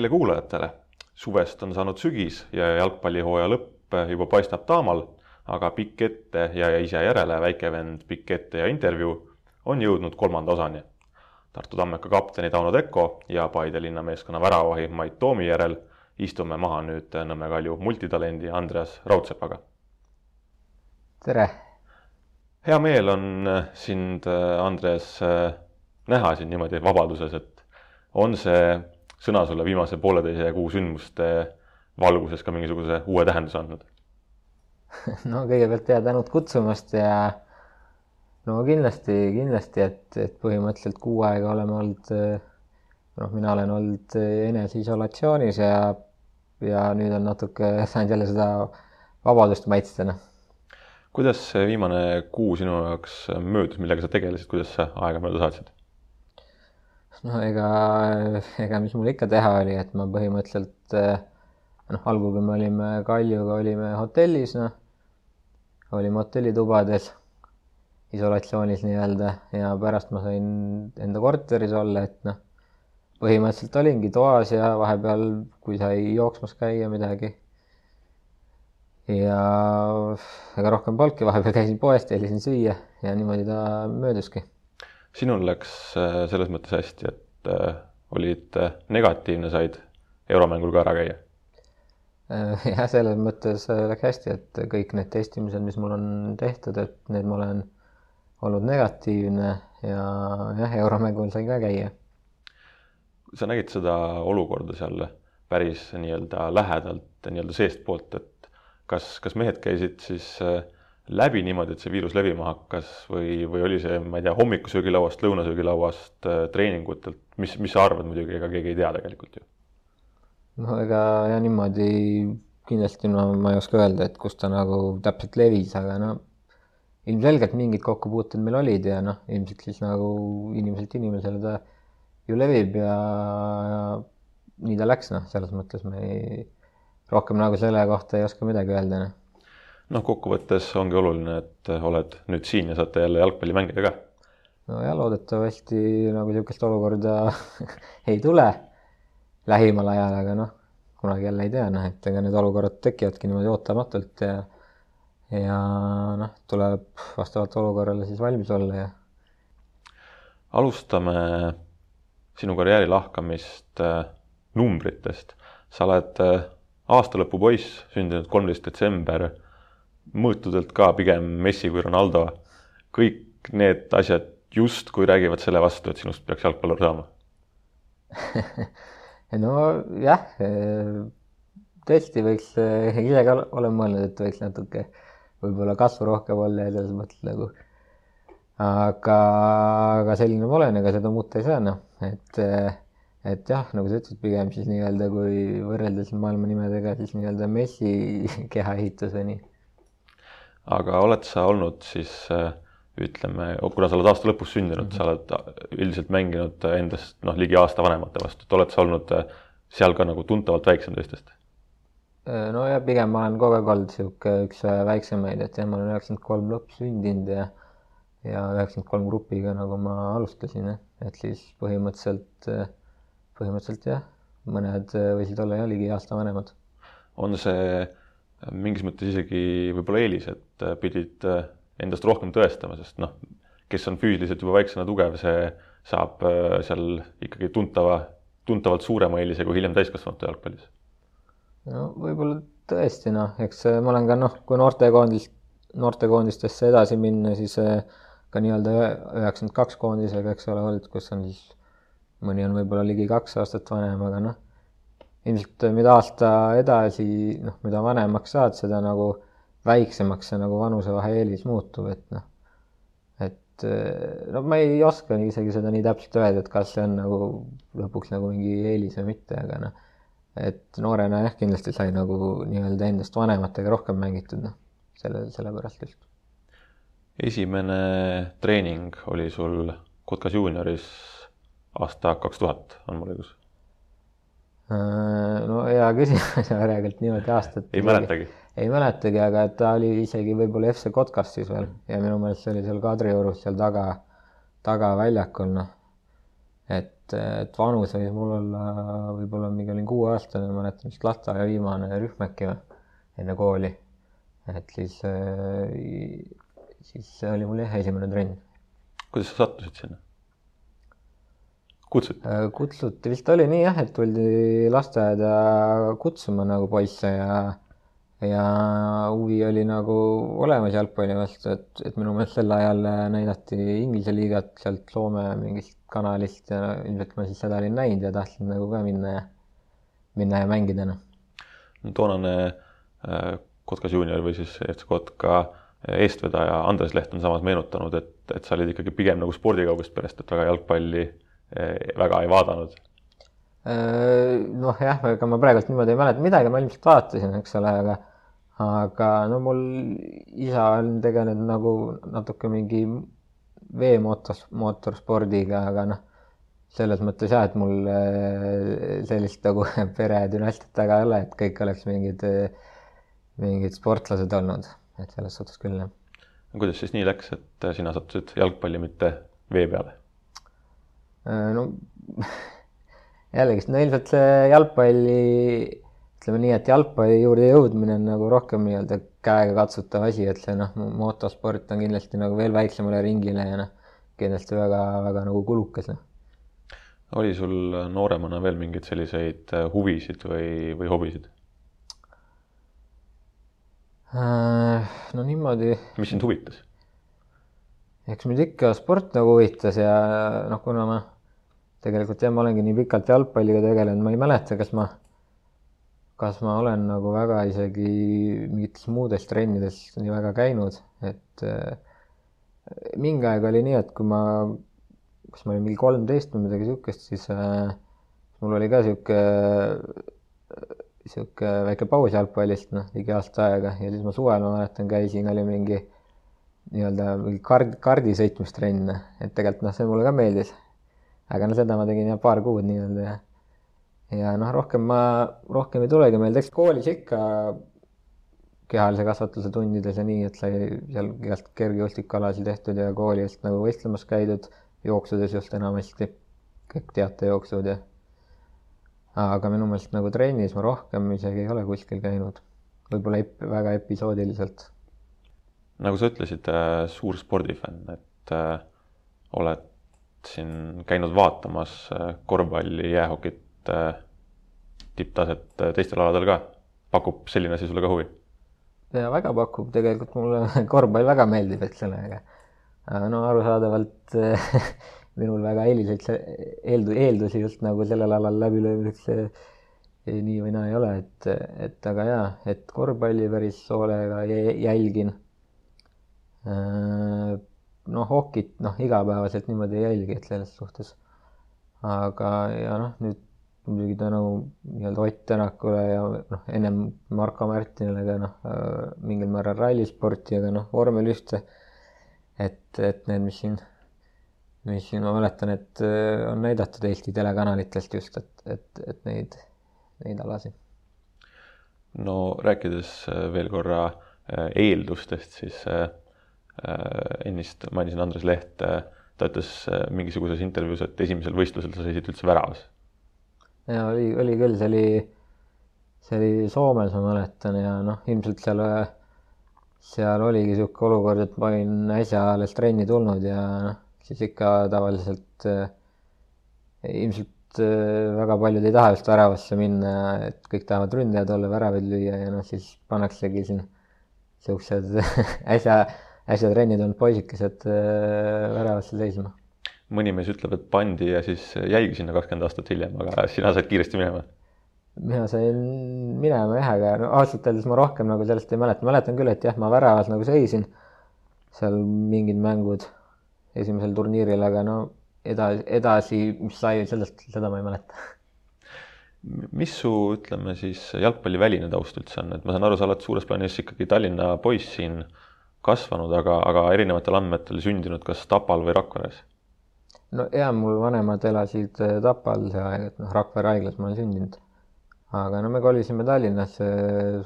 kõigile kuulajatele. suvest on saanud sügis ja jalgpallihooaja lõpp juba paistab taamal, aga pikk ette ja ise järele väikevend Pikk ette ja intervjuu on jõudnud kolmanda osani. Tartu Tammeka kapteni Tauno Tekko ja Paide linnameeskonna väravahi Mait Toomi järel istume maha nüüd Nõmme Kalju multitalendi Andreas Raudsepaga. tere! hea meel on sind, Andres, näha siin niimoodi vabaduses, et on see sõna sulle viimase pooleteise kuu sündmuste valguses ka mingisuguse uue tähenduse andnud? no kõigepealt ja tänud kutsumast ja no kindlasti, kindlasti, et, et põhimõtteliselt kuu aega oleme olnud, noh, mina olen olnud eneseisolatsioonis ja, ja nüüd on natuke saanud jälle seda vabadust maitsta, noh. kuidas see viimane kuu sinu jaoks möödus, millega sa tegelesid, kuidas sa aega mööda saatsid? No ega, ega mis mul ikka teha oli, et ma põhimõtteliselt noh, algul, kui me olime Kaljuga, olime hotellis, noh, olime hotellitubades, isolatsioonis nii-öelda ja pärast ma sain enda korteris olla, et noh, põhimõtteliselt olingi toas ja vahepeal, kui sai jooksmas käia midagi. ja ega rohkem polnudki, vahepeal käisin poes, tellisin süüa ja niimoodi ta mööduski sinul läks selles mõttes hästi, et olid negatiivne, said euromängul ka ära käia? jah, selles mõttes läks hästi, et kõik need testimised, mis mul on tehtud, et need ma olen olnud negatiivne ja jah, euromängul sain ka käia. sa nägid seda olukorda seal päris nii-öelda lähedalt, nii-öelda seestpoolt, et kas, kas mehed käisid siis äh, läbi niimoodi, et see viirus levima hakkas või, või oli see, ma ei tea, hommikusöögilauast, lõunasöögilauast, treeningutelt, mis, mis sa arvad muidugi, ega keegi ei tea tegelikult ju? no ega ja niimoodi kindlasti no ma ei oska öelda, et kus ta nagu täpselt levis, aga no ilmselgelt mingid kokkupuuted meil olid ja noh, ilmselt siis nagu inimeselt inimesele ta ju levib ja, ja nii ta läks, noh, selles mõttes me ei, rohkem nagu selle kohta ei oska midagi öelda, noh noh, kokkuvõttes ongi oluline, et oled nüüd siin ja saate jälle jalgpalli mängida ka. no ja loodetavasti nagu niisugust olukorda ei tule lähimal ajal, aga noh, kunagi jälle ei tea, noh, et ega need olukorrad tekivadki niimoodi ootamatult ja ja noh, tuleb vastavalt olukorrale siis valmis olla ja. alustame sinu karjääri lahkamist äh, numbritest. sa oled äh, aastalõpupoiss, sündinud kolmteist detsember mõõtudelt ka pigem Messi kui Ronaldo. kõik need asjad justkui räägivad selle vastu, et sinust peaks jalgpallur saama nojah, tõesti võiks, ise ka olen mõelnud, et võiks natuke võib-olla kasvu rohkem olla ja selles mõttes nagu. aga, aga selline ma olen, ega seda muuta ei saa, noh, et, et jah, nagu sa ütlesid, pigem siis nii-öelda, kui võrrelda siin maailma nimedega, siis nii-öelda Messi kehaehitus või nii aga oled sa olnud siis ütleme, kuna sa oled aasta lõpus sündinud mm, -hmm. sa oled üldiselt mänginud endast noh, ligi aasta vanemate vastu, et oled sa olnud seal ka nagu tuntavalt väiksem teistest? no ja pigem ma olen kogu aeg olnud niisugune üks väiksemaid, et jah, ma olen üheksakümmend kolm lõpp sündinud ja ja üheksakümmend kolm grupiga, nagu ma alustasin, et siis põhimõtteliselt, põhimõtteliselt jah, mõned võisid olla jah, ligi aasta vanemad. on see mingis mõttes isegi võib-olla eelis, et äh, pidid äh, endast rohkem tõestama, sest noh, kes on füüsiliselt juba väiksena tugev, see saab äh, seal ikkagi tuntava, tuntavalt suurema eelise kui hiljem täiskasvanute jalgpallis. no võib-olla tõesti noh, eks ma olen ka noh, kui noortekoondist, noortekoondistesse edasi minna, siis ka nii-öelda üheksakümmend kaks koondisega, eks ole, olnud, kus on siis mõni on võib-olla ligi kaks aastat vanem, aga noh ilmselt mida aasta edasi, noh, mida vanemaks saad, seda nagu väiksemaks see nagu vanusevahe eelis muutub, et noh, et no ma ei oska isegi seda nii täpselt öelda, et kas see on nagu lõpuks nagu mingi eelis või mitte, aga noh, et noorena jah, kindlasti sai nagu nii-öelda endast vanematega rohkem mängitud, noh, selle, sellepärast just. esimene treening oli sul Kotkas juunioris aasta kaks tuhat, on mul õigus? Äh, no hea küsimus, järelikult niimoodi aastat. ei mäletagi? ei mäletagi, aga ta oli isegi võib-olla FC Kotkas siis veel ja minu meelest see oli seal Kadriorus seal taga, tagaväljakul, noh. et, et vanus võis mul olla, võib-olla mingi olin kuueaastane, mäletan vist lasteaia viimane rühm äkki või, enne kooli. et siis, siis see oli mul jah, esimene trenn. kuidas sa sattusid sinna? Kutsuti? kutsuti, vist oli nii jah, et tuldi lasteaeda kutsuma nagu poisse ja ja huvi oli nagu olemas jalgpalli vastu, et, et minu meelest sel ajal näidati Inglise liigat sealt Soome mingist kanalist ja ilmselt ma siis seda olin näinud ja tahtsin nagu ka minna ja, minna ja mängida, noh. no toonane äh, Kotkas juunior või siis FC Kotka eestvedaja Andres Leht on samas meenutanud, et, et sa olid ikkagi pigem nagu spordikaugust perest, et väga jalgpalli äh, väga ei vaadanud äh, noh, jah, ega ma praegult niimoodi ei mäleta midagi, ma ilmselt vaatasin, eks ole, aga aga no mul isa on tegelenud nagu natuke mingi veemootor, mootorspordiga, aga noh, selles mõttes jah, et mul äh, sellist nagu peredünastiat taga ei ole, et kõik oleks mingid, mingid sportlased olnud, et selles suhtes küll, jah. kuidas siis nii läks, et sina sattusid jalgpalli, mitte vee peale? Äh, no jällegi, no ilmselt see jalgpalli ütleme nii, et jalgpalli juurde jõudmine on nagu rohkem nii-öelda käegakatsutav asi, et see noh, motosport on kindlasti nagu veel väiksemale ringile ja noh, kindlasti väga-väga nagu kulukas. noh. oli sul nooremana veel mingeid selliseid äh, huvisid või, või hobisid? Äh, no niimoodi. mis sind huvitas? Eks mind ikka sport nagu huvitas ja noh, kuna ma tegelikult jah, ma olengi nii pikalt jalgpalliga tegelenud, ma ei mäleta, kas ma kas ma olen nagu väga isegi mingites muudes trennides nii väga käinud, et äh, mingi aeg oli nii, et kui ma, kas ma olin mingi kolmteist või midagi niisugust, siis äh, mul oli ka niisugune niisugune väike paus jalgpallist, noh, ligi aasta aega ja siis ma suvel, ma mäletan, käisin, oli mingi nii-öelda mingi kard, kardi sõitmistrenn, et tegelikult noh, see mulle ka meeldis. aga no seda ma tegin jah paar kuud nii-öelda ja ja noh, rohkem ma, rohkem ei tulegi, meil tekkis koolis ikka kehalise kasvatuse tundides ja nii, et sai seal igast kergejõustikualasid tehtud ja kooli eest nagu võistlemas käidud, jooksudes just enamasti, kõik teatejooksud ja aga minu meelest nagu trennis ma rohkem isegi ei ole kuskil käinud, võib-olla ep-, väga episoodiliselt. Nagu sa ütlesid äh,, suur spordifänn, et äh, oled siin käinud vaatamas äh, korvpalli, jäähokit Äh, tipptaset teistel aladel ka. pakub selline asi sulle ka huvi? ja väga pakub, tegelikult mulle korvpall väga meeldib, ole, aga no arusaadavalt minul väga eeliseid eeldu-, eeldusi just nagu sellel alal läbilöömiseks nii või naa ei ole, et, et aga jaa, et korvpalli päris hoolega jälgin. Äh, noh, hokit noh, igapäevaselt niimoodi ei jälgi, et selles suhtes. aga, ja noh, nüüd muidugi tänu nii-öelda Ott Tänakule ja noh, ennem Marko Märtinile ka noh, äh, mingil määral rallisporti, aga noh, vormel ühte. et, et need, mis siin, mis siin ma mäletan, et äh, on näidatud Eesti telekanalitest just, et, et, et neid, neid alasid. no rääkides veel korra eeldustest, siis ennist mainisin Andres Leht, ta ütles mingisuguses intervjuus, et esimesel võistlusel sa seisid üldse väravas. Ja oli, oli küll, see oli, see oli Soomes, ma mäletan, ja noh, ilmselt seal, seal oligi niisugune olukord, et ma olin äsja alles trenni tulnud ja noh, siis ikka tavaliselt äh, ilmselt äh, väga paljud ei taha just väravasse minna, et kõik tahavad ründajad olla, väravaid lüüa ja noh, siis pannaksegi siin niisugused äsja, äsja trenni tulnud poisikesed äh, väravasse seisma mõni mees ütleb, et pandi ja siis jäigi sinna kakskümmend aastat hiljem, aga sina said kiiresti minema. mina sain minema jah, aga no ausalt öeldes ma rohkem nagu sellest ei mäleta, mäletan küll, et jah, ma väravas nagu seisin seal mingid mängud esimesel turniiril, aga no edasi, edasi, mis sai, sellest, seda ma ei mäleta. mis su, ütleme siis, jalgpalliväline taust üldse on, et ma saan aru, sa oled suures plaanis ikkagi Tallinna poiss siin kasvanud, aga, aga erinevatel andmetel sündinud kas Tapal või Rakveres no jaa, mul vanemad elasid äh, Tapal see aeg, et noh, Rakvere haiglas ma olen sündinud. aga no me kolisime Tallinnasse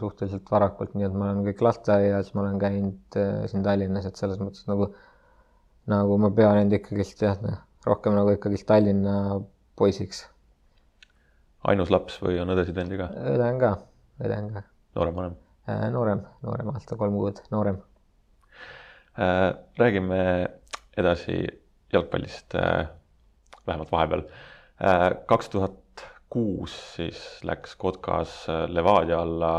suhteliselt varakult, nii et ma olen kõik lasteaias, ma olen käinud äh, siin Tallinnas, et selles mõttes nagu, nagu ma pean end ikkagist jah, noh, rohkem nagu ikkagist Tallinna poisiks. ainus laps või on õdesid-vendi ka? õde on ka, õde on ka. noorem, vanem? noorem, noorem, aasta kolm kuud, noorem. Räägime edasi jalgpallist, vähemalt vahepeal. kaks tuhat kuus siis läks Kotkas Levadia alla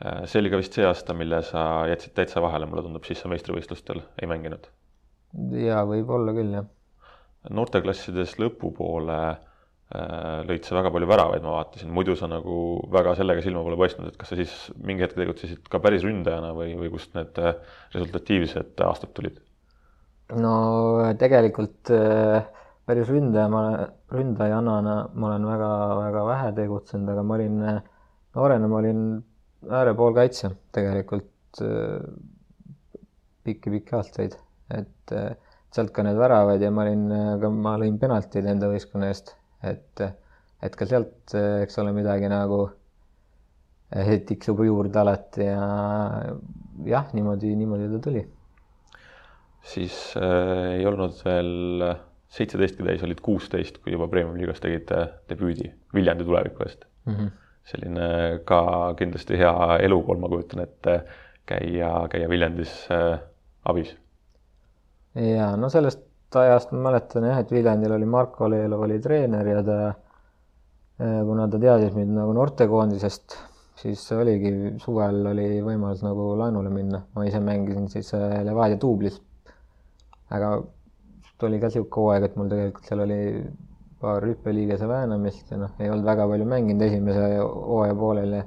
Äh, see oli ka vist see aasta, mille sa jätsid täitsa vahele, mulle tundub, siis sa meistrivõistlustel ei mänginud. jaa, võib-olla küll, jah. noorteklassides lõpupoole äh, lõid sa väga palju väravaid, ma vaatasin, muidu sa nagu väga sellega silma pole paistnud, et kas sa siis mingi hetk tegutsesid ka päris ründajana või, või kust need äh, resultatiivsed aastad tulid? no tegelikult päris ründaja, ma, ründajana ma olen väga-väga vähe tegutsenud, aga ma olin noorena, ma olin äärepoolkaitsja tegelikult pikki-pikki aastaid, et sealt ka need väravad ja ma olin, ka ma lõin penaltid enda võistkonna eest, et, et ka sealt, eks ole, midagi nagu tiksub juurde alati ja jah, niimoodi, niimoodi ta tuli. siis äh, ei olnud veel seitseteistki täis, olid kuusteist, kui juba Premium-liigas tegid debüüdi Viljandi tuleviku eest mm. -hmm selline ka kindlasti hea elukool, ma kujutan ette, käia, käia Viljandis äh, abis. ja no sellest ajast ma mäletan jah, et Viljandil oli Marko Leelov oli treener ja ta, äh, kuna ta teadis mind nagu noortekoondisest, siis oligi, suvel oli võimalus nagu laenule minna, ma ise mängisin siis äh, Levadia duublis. aga tuli ka niisugune hooaeg, et mul tegelikult seal oli paar hüppeliigese väänamist ja noh, ei olnud väga palju mänginud esimese hooaja poolel ja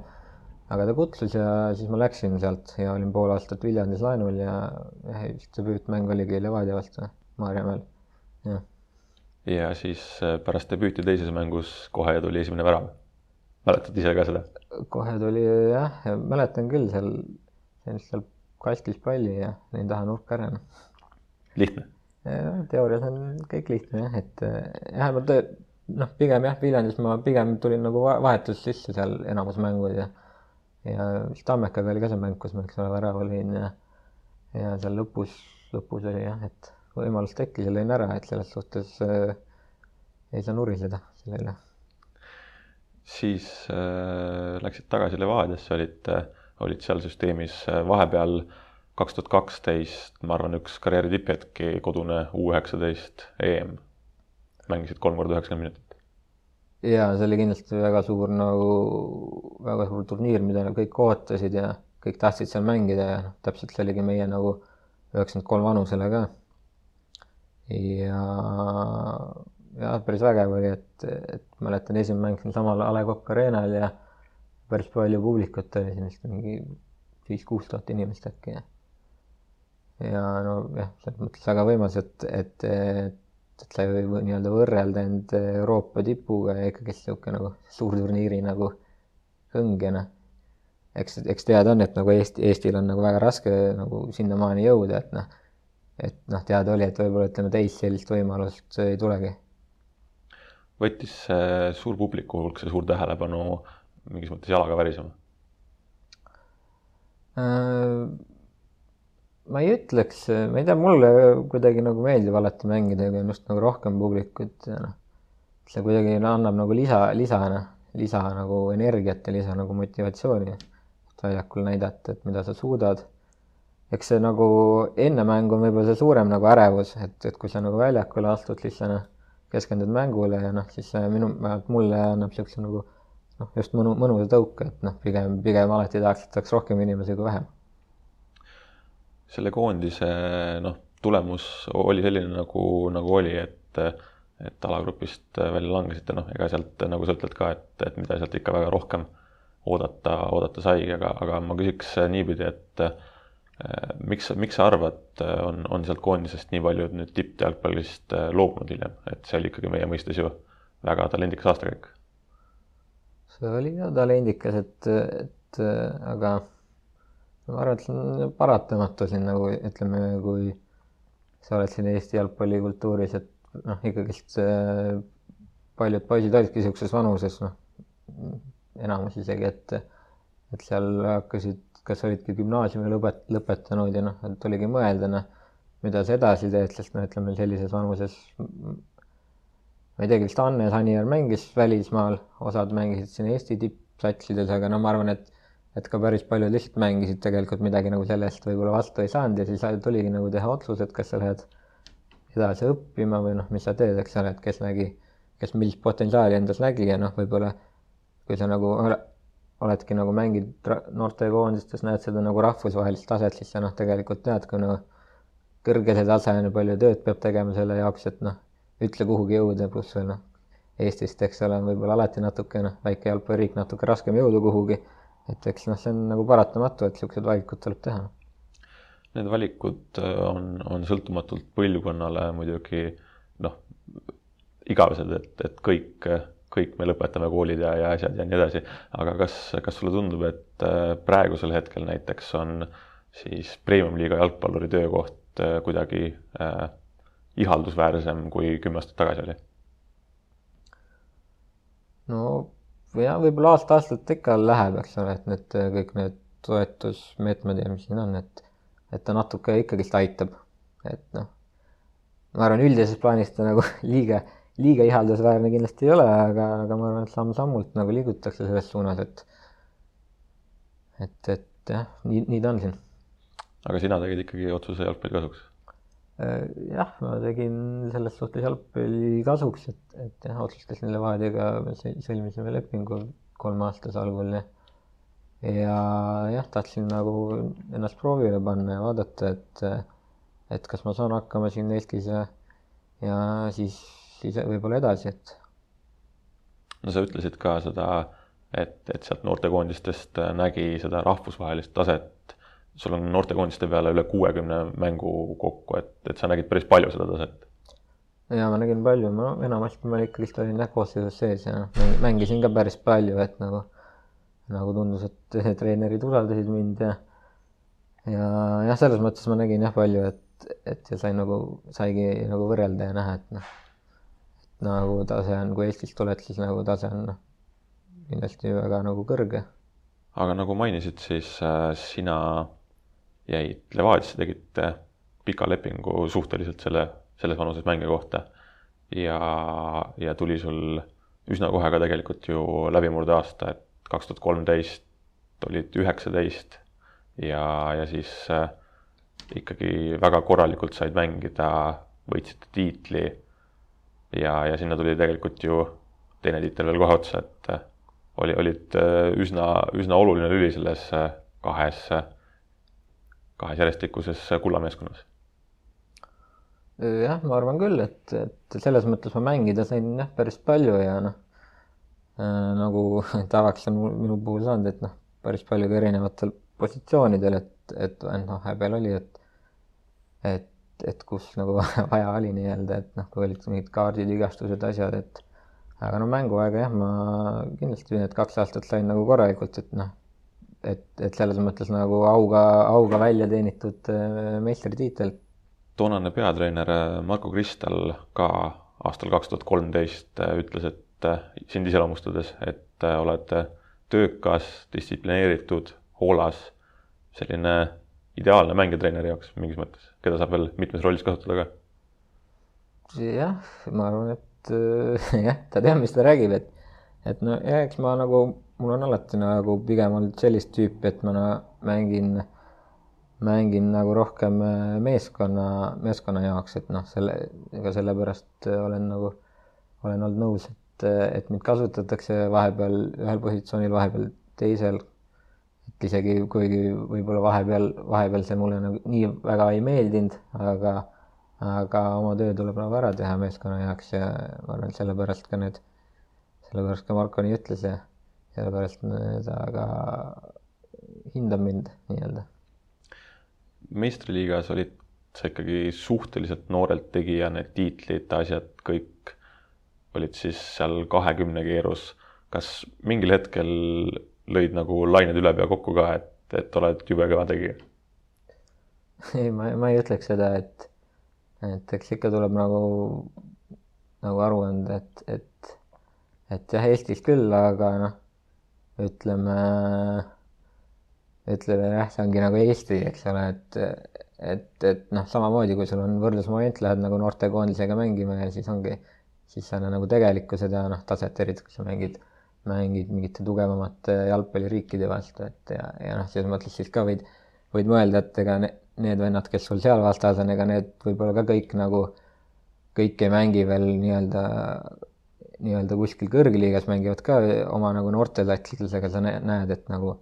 aga ta kutsus ja siis ma läksin sealt ja olin pool aastat Viljandis laenul ja jah, vist debüütmäng oligi Levadia vastu Maarjamäel, jah. ja siis äh, pärast debüüti teises mängus kohe tuli esimene värav. mäletad ise ka seda? kohe tuli jah, mäletan küll seal, seal kastis palli ja lõin taha nurka ära. lihtne teoorias on kõik lihtne jah, et jah, ma töö, noh, pigem jah, Viljandis ma pigem tulin nagu vahetus sisse seal enamus mängud ja ja vist Tammekaga oli ka see mäng, kus ma, eks ole, värava lõin ja ja seal lõpus, lõpus oli jah, et võimalus tekkis ja lõin ära, et selles suhtes äh, ei saa nuriseda selle üle. siis äh, läksid tagasi Levadiasse, olid, olid seal süsteemis äh, vahepeal äh, kaks tuhat kaksteist, ma arvan, üks karjääri tipphetki, kodune U üheksateist EM. mängisid kolm korda üheksakümmend minutit. jaa, see oli kindlasti väga suur nagu, väga suur turniir, mida kõik ootasid ja kõik tahtsid seal mängida ja noh, täpselt see oligi meie nagu üheksakümmend kolm vanusele ka. Ja, ja päris vägev oli, et, et mäletan, esimene mäng siinsamal A Le Coq Arena'l ja päris palju publikut oli siin vist mingi viis-kuus tuhat inimest äkki ja ja nojah, selles mõttes väga võimas, et, et, et, et sa ei või nii-öelda võrrelda end Euroopa tipuga ja ikkagi niisugune nagu suurturniiri nagu hõngena. eks, eks teada on, et nagu Eesti, Eestil on nagu väga raske nagu sinnamaani jõuda, et noh, et noh, teada oli, et võib-olla ütleme, teist sellist võimalust ei tulegi. võttis see suur publiku hulk, see suur tähelepanu mingis mõttes jalaga värisema äh,? ma ei ütleks, ma ei tea, mulle kuidagi nagu meeldib alati mängida, kui on just nagu rohkem publikut ja noh, see kuidagi annab nagu lisa, lisana, lisa nagu energiat ja lisa nagu motivatsiooni väljakul näidata, et mida sa suudad. Eks see nagu enne mängu on võib-olla see suurem nagu ärevus, et, et kui sa nagu väljakule astud, siis sa noh, keskendud mängule ja noh, siis minu, vähemalt mulle annab niisuguse nagu noh, just mõnu, mõnusa tõuke, et noh, pigem, pigem alati tahaks, et oleks rohkem inimesi kui vähem. Selle koondise noh, tulemus oli selline, nagu, nagu oli, et, et alagrupist välja langesite, noh, ega sealt, nagu sa ütled ka, et, et mida sealt ikka väga rohkem oodata, oodata sai, aga, aga ma küsiks niipidi, et miks, miks sa arvad, on, on sealt koondisest nii paljud nüüd tippjalgpallist loobunud hiljem, et see oli ikkagi meie mõistes ju väga talendikas aastakäik? see oli jah talendikas, et, et aga ma arvan, et see on paratamatu siin nagu ütleme, kui sa oled siin Eesti jalgpallikultuuris, et noh, ikkagist äh, paljud poisid olidki niisuguses vanuses, noh, enamus isegi, et, et seal hakkasid, kas olidki gümnaasiumi lõpet-, lõpetanud ja noh, et oligi mõelda, noh, mida sa edasi teed, sest noh, ütleme sellises vanuses ma ei teagi, vist Anne Sanier mängis välismaal, osad mängisid siin Eesti tippsatsides, aga no ma arvan, et et ka päris paljud lihtsalt mängisid tegelikult midagi nagu sellest võib-olla vastu ei saanud ja siis tuligi nagu teha otsus, et kas sa lähed edasi õppima või noh, mis sa teed, eks ole, et kes nägi, kes millist potentsiaali endas nägi ja noh, võib-olla kui sa nagu oledki nagu mängid noortekoondistes, näed seda nagu rahvusvahelist taset, siis sa noh, tegelikult tead, kui nagu kõrge see tase on ja palju tööd peab tegema selle jaoks, et noh, ütle kuhugi jõuda, pluss veel noh, Eestist, eks ole, on võib-olla alati natuke noh, väike jalgpalliriik, natuke raskem jõuda kuhugi et eks noh, see on nagu paratamatu, et niisugused valikud tuleb teha. Need valikud äh, on, on sõltumatult põlvkonnale muidugi noh, igavesed, et, et kõik, kõik me lõpetame koolid ja, ja asjad ja nii edasi, aga kas, kas sulle tundub, et äh, praegusel hetkel näiteks on siis premium-liiga jalgpalluri töökoht äh, kuidagi äh, ihaldusväärsem, kui kümme aastat tagasi oli? no jah, võib-olla aasta-aastalt ikka läheb, eks ole, et need kõik need toetusmeetmed ja mis siin on, et, et ta natuke ikkagist aitab. et noh, ma arvan, üldises plaanis ta nagu liiga, liiga ihaldusväärne kindlasti ei ole, aga, aga ma arvan, et samm-sammult nagu liigutakse selles suunas, et et, et jah, nii, nii ta on siin. aga sina tegid ikkagi otsuse jalgpalli kasuks Äh, jah, ma tegin selles suhtes jalgpalli kasuks, et, et jah, otsustasin Levadiaga, sõlmisime lepingu kolmeaastase algul ja ja jah, tahtsin nagu ennast proovile panna ja vaadata, et et kas ma saan hakkama siin Eestis ja ja siis, siis võib-olla edasi, et. no sa ütlesid ka seda, et, et sealt noortekoondistest nägi seda rahvusvahelist taset sul on noortekoondiste peale üle kuuekümne mängu kokku, et, et sa nägid päris palju seda taset. ja ma nägin palju, ma enamasti ma ikkagist olin jah koosseisus sees ja mängisin ka päris palju, et nagu, nagu tundus, et treenerid usaldasid mind ja ja jah, selles mõttes ma nägin jah palju, et, et ja sai nagu, saigi nagu võrrelda ja näha, et noh, nagu tase on, kui Eestist tuled, siis nagu tase on noh, kindlasti väga nagu kõrge. aga nagu mainisid, siis äh, sina jäid Levadiasse, tegite pika lepingu suhteliselt selle, selles vanuses mängija kohta. ja, ja tuli sul üsna kohe ka tegelikult ju läbimurdeaasta, et kaks tuhat kolmteist olid üheksateist ja, ja siis äh, ikkagi väga korralikult said mängida, võitsite tiitli. Ja, ja sinna tuli tegelikult ju teine tiitel veel kohe otsa, et äh, oli, olid äh, üsna, üsna oluline lüli selles äh, kahes kahes järjestikuses kullameeskonnas? jah, ma arvan küll, et, et selles mõttes ma mängida sain jah, päris palju ja noh äh,, nagu tavaks on minu puhul saanud, et noh, päris palju ka erinevatel positsioonidel, et, et noh, vahepeal oli, et et, et kus nagu vaja oli nii-öelda, et noh, kui olid mingid kaardid, vigastused, asjad, et aga no mänguaega jah, ma kindlasti need kaks aastat sain nagu korralikult, et noh et, et selles mõttes nagu auga, auga välja teenitud äh, meistritiitel. toonane peatreener äh, Marko Kristal ka aastal kaks tuhat kolmteist äh, ütles, et sind iseloomustades, et oled töökas, distsiplineeritud, hoolas, selline ideaalne mängija treeneri jaoks mingis mõttes, keda saab veel mitmes rollis kasutada ka. jah, ma arvan, et jah, ta teab, mis ta räägib, et, et no jah, eks ma nagu mul on alati nagu pigem olnud sellist tüüpi, et ma no, mängin, mängin nagu rohkem äh, meeskonna, meeskonna jaoks, et noh, selle, ega sellepärast äh, olen nagu, olen olnud nõus, et, äh, et mind kasutatakse vahepeal ühel positsioonil, vahepeal teisel. Et isegi kuigi võib-olla vahepeal, vahepeal see mulle nagu nii väga ei meeldinud, aga, aga oma töö tuleb nagu ära teha meeskonna jaoks ja ma arvan, et sellepärast ka need, sellepärast ka Marko nii ütles ja sellepärast ta ka hindab mind nii-öelda. meistriliigas olid sa ikkagi suhteliselt noorelt tegija, need tiitlid, asjad kõik olid siis seal kahekümne keerus. kas mingil hetkel lõid nagu lained üle pea kokku ka, et, et oled jube kõva tegija? ei, ma, ma ei ütleks seda, et, et eks ikka tuleb nagu, nagu aru anda, et, et, et jah, Eestis küll, aga noh ütleme, ütleme jah, see ongi nagu Eesti, eks ole, et, et, et noh, samamoodi kui sul on võrdlusmoment, lähed nagu noortekoondisega mängima ja siis ongi siis sa nagu tegelikkused ja noh, taset eriti, kui sa mängid, mängid mingite tugevamate jalgpalliriikide vastu, et ja, ja noh, selles mõttes siis ka võid, võid mõelda, et ega ne, need vennad, kes sul seal vastas on, ega need võib-olla ka kõik nagu, kõik ei mängi veel nii-öelda, nii-öelda kuskil kõrgliigas, mängivad ka oma nagu noorteklassides, aga sa näed, et nagu,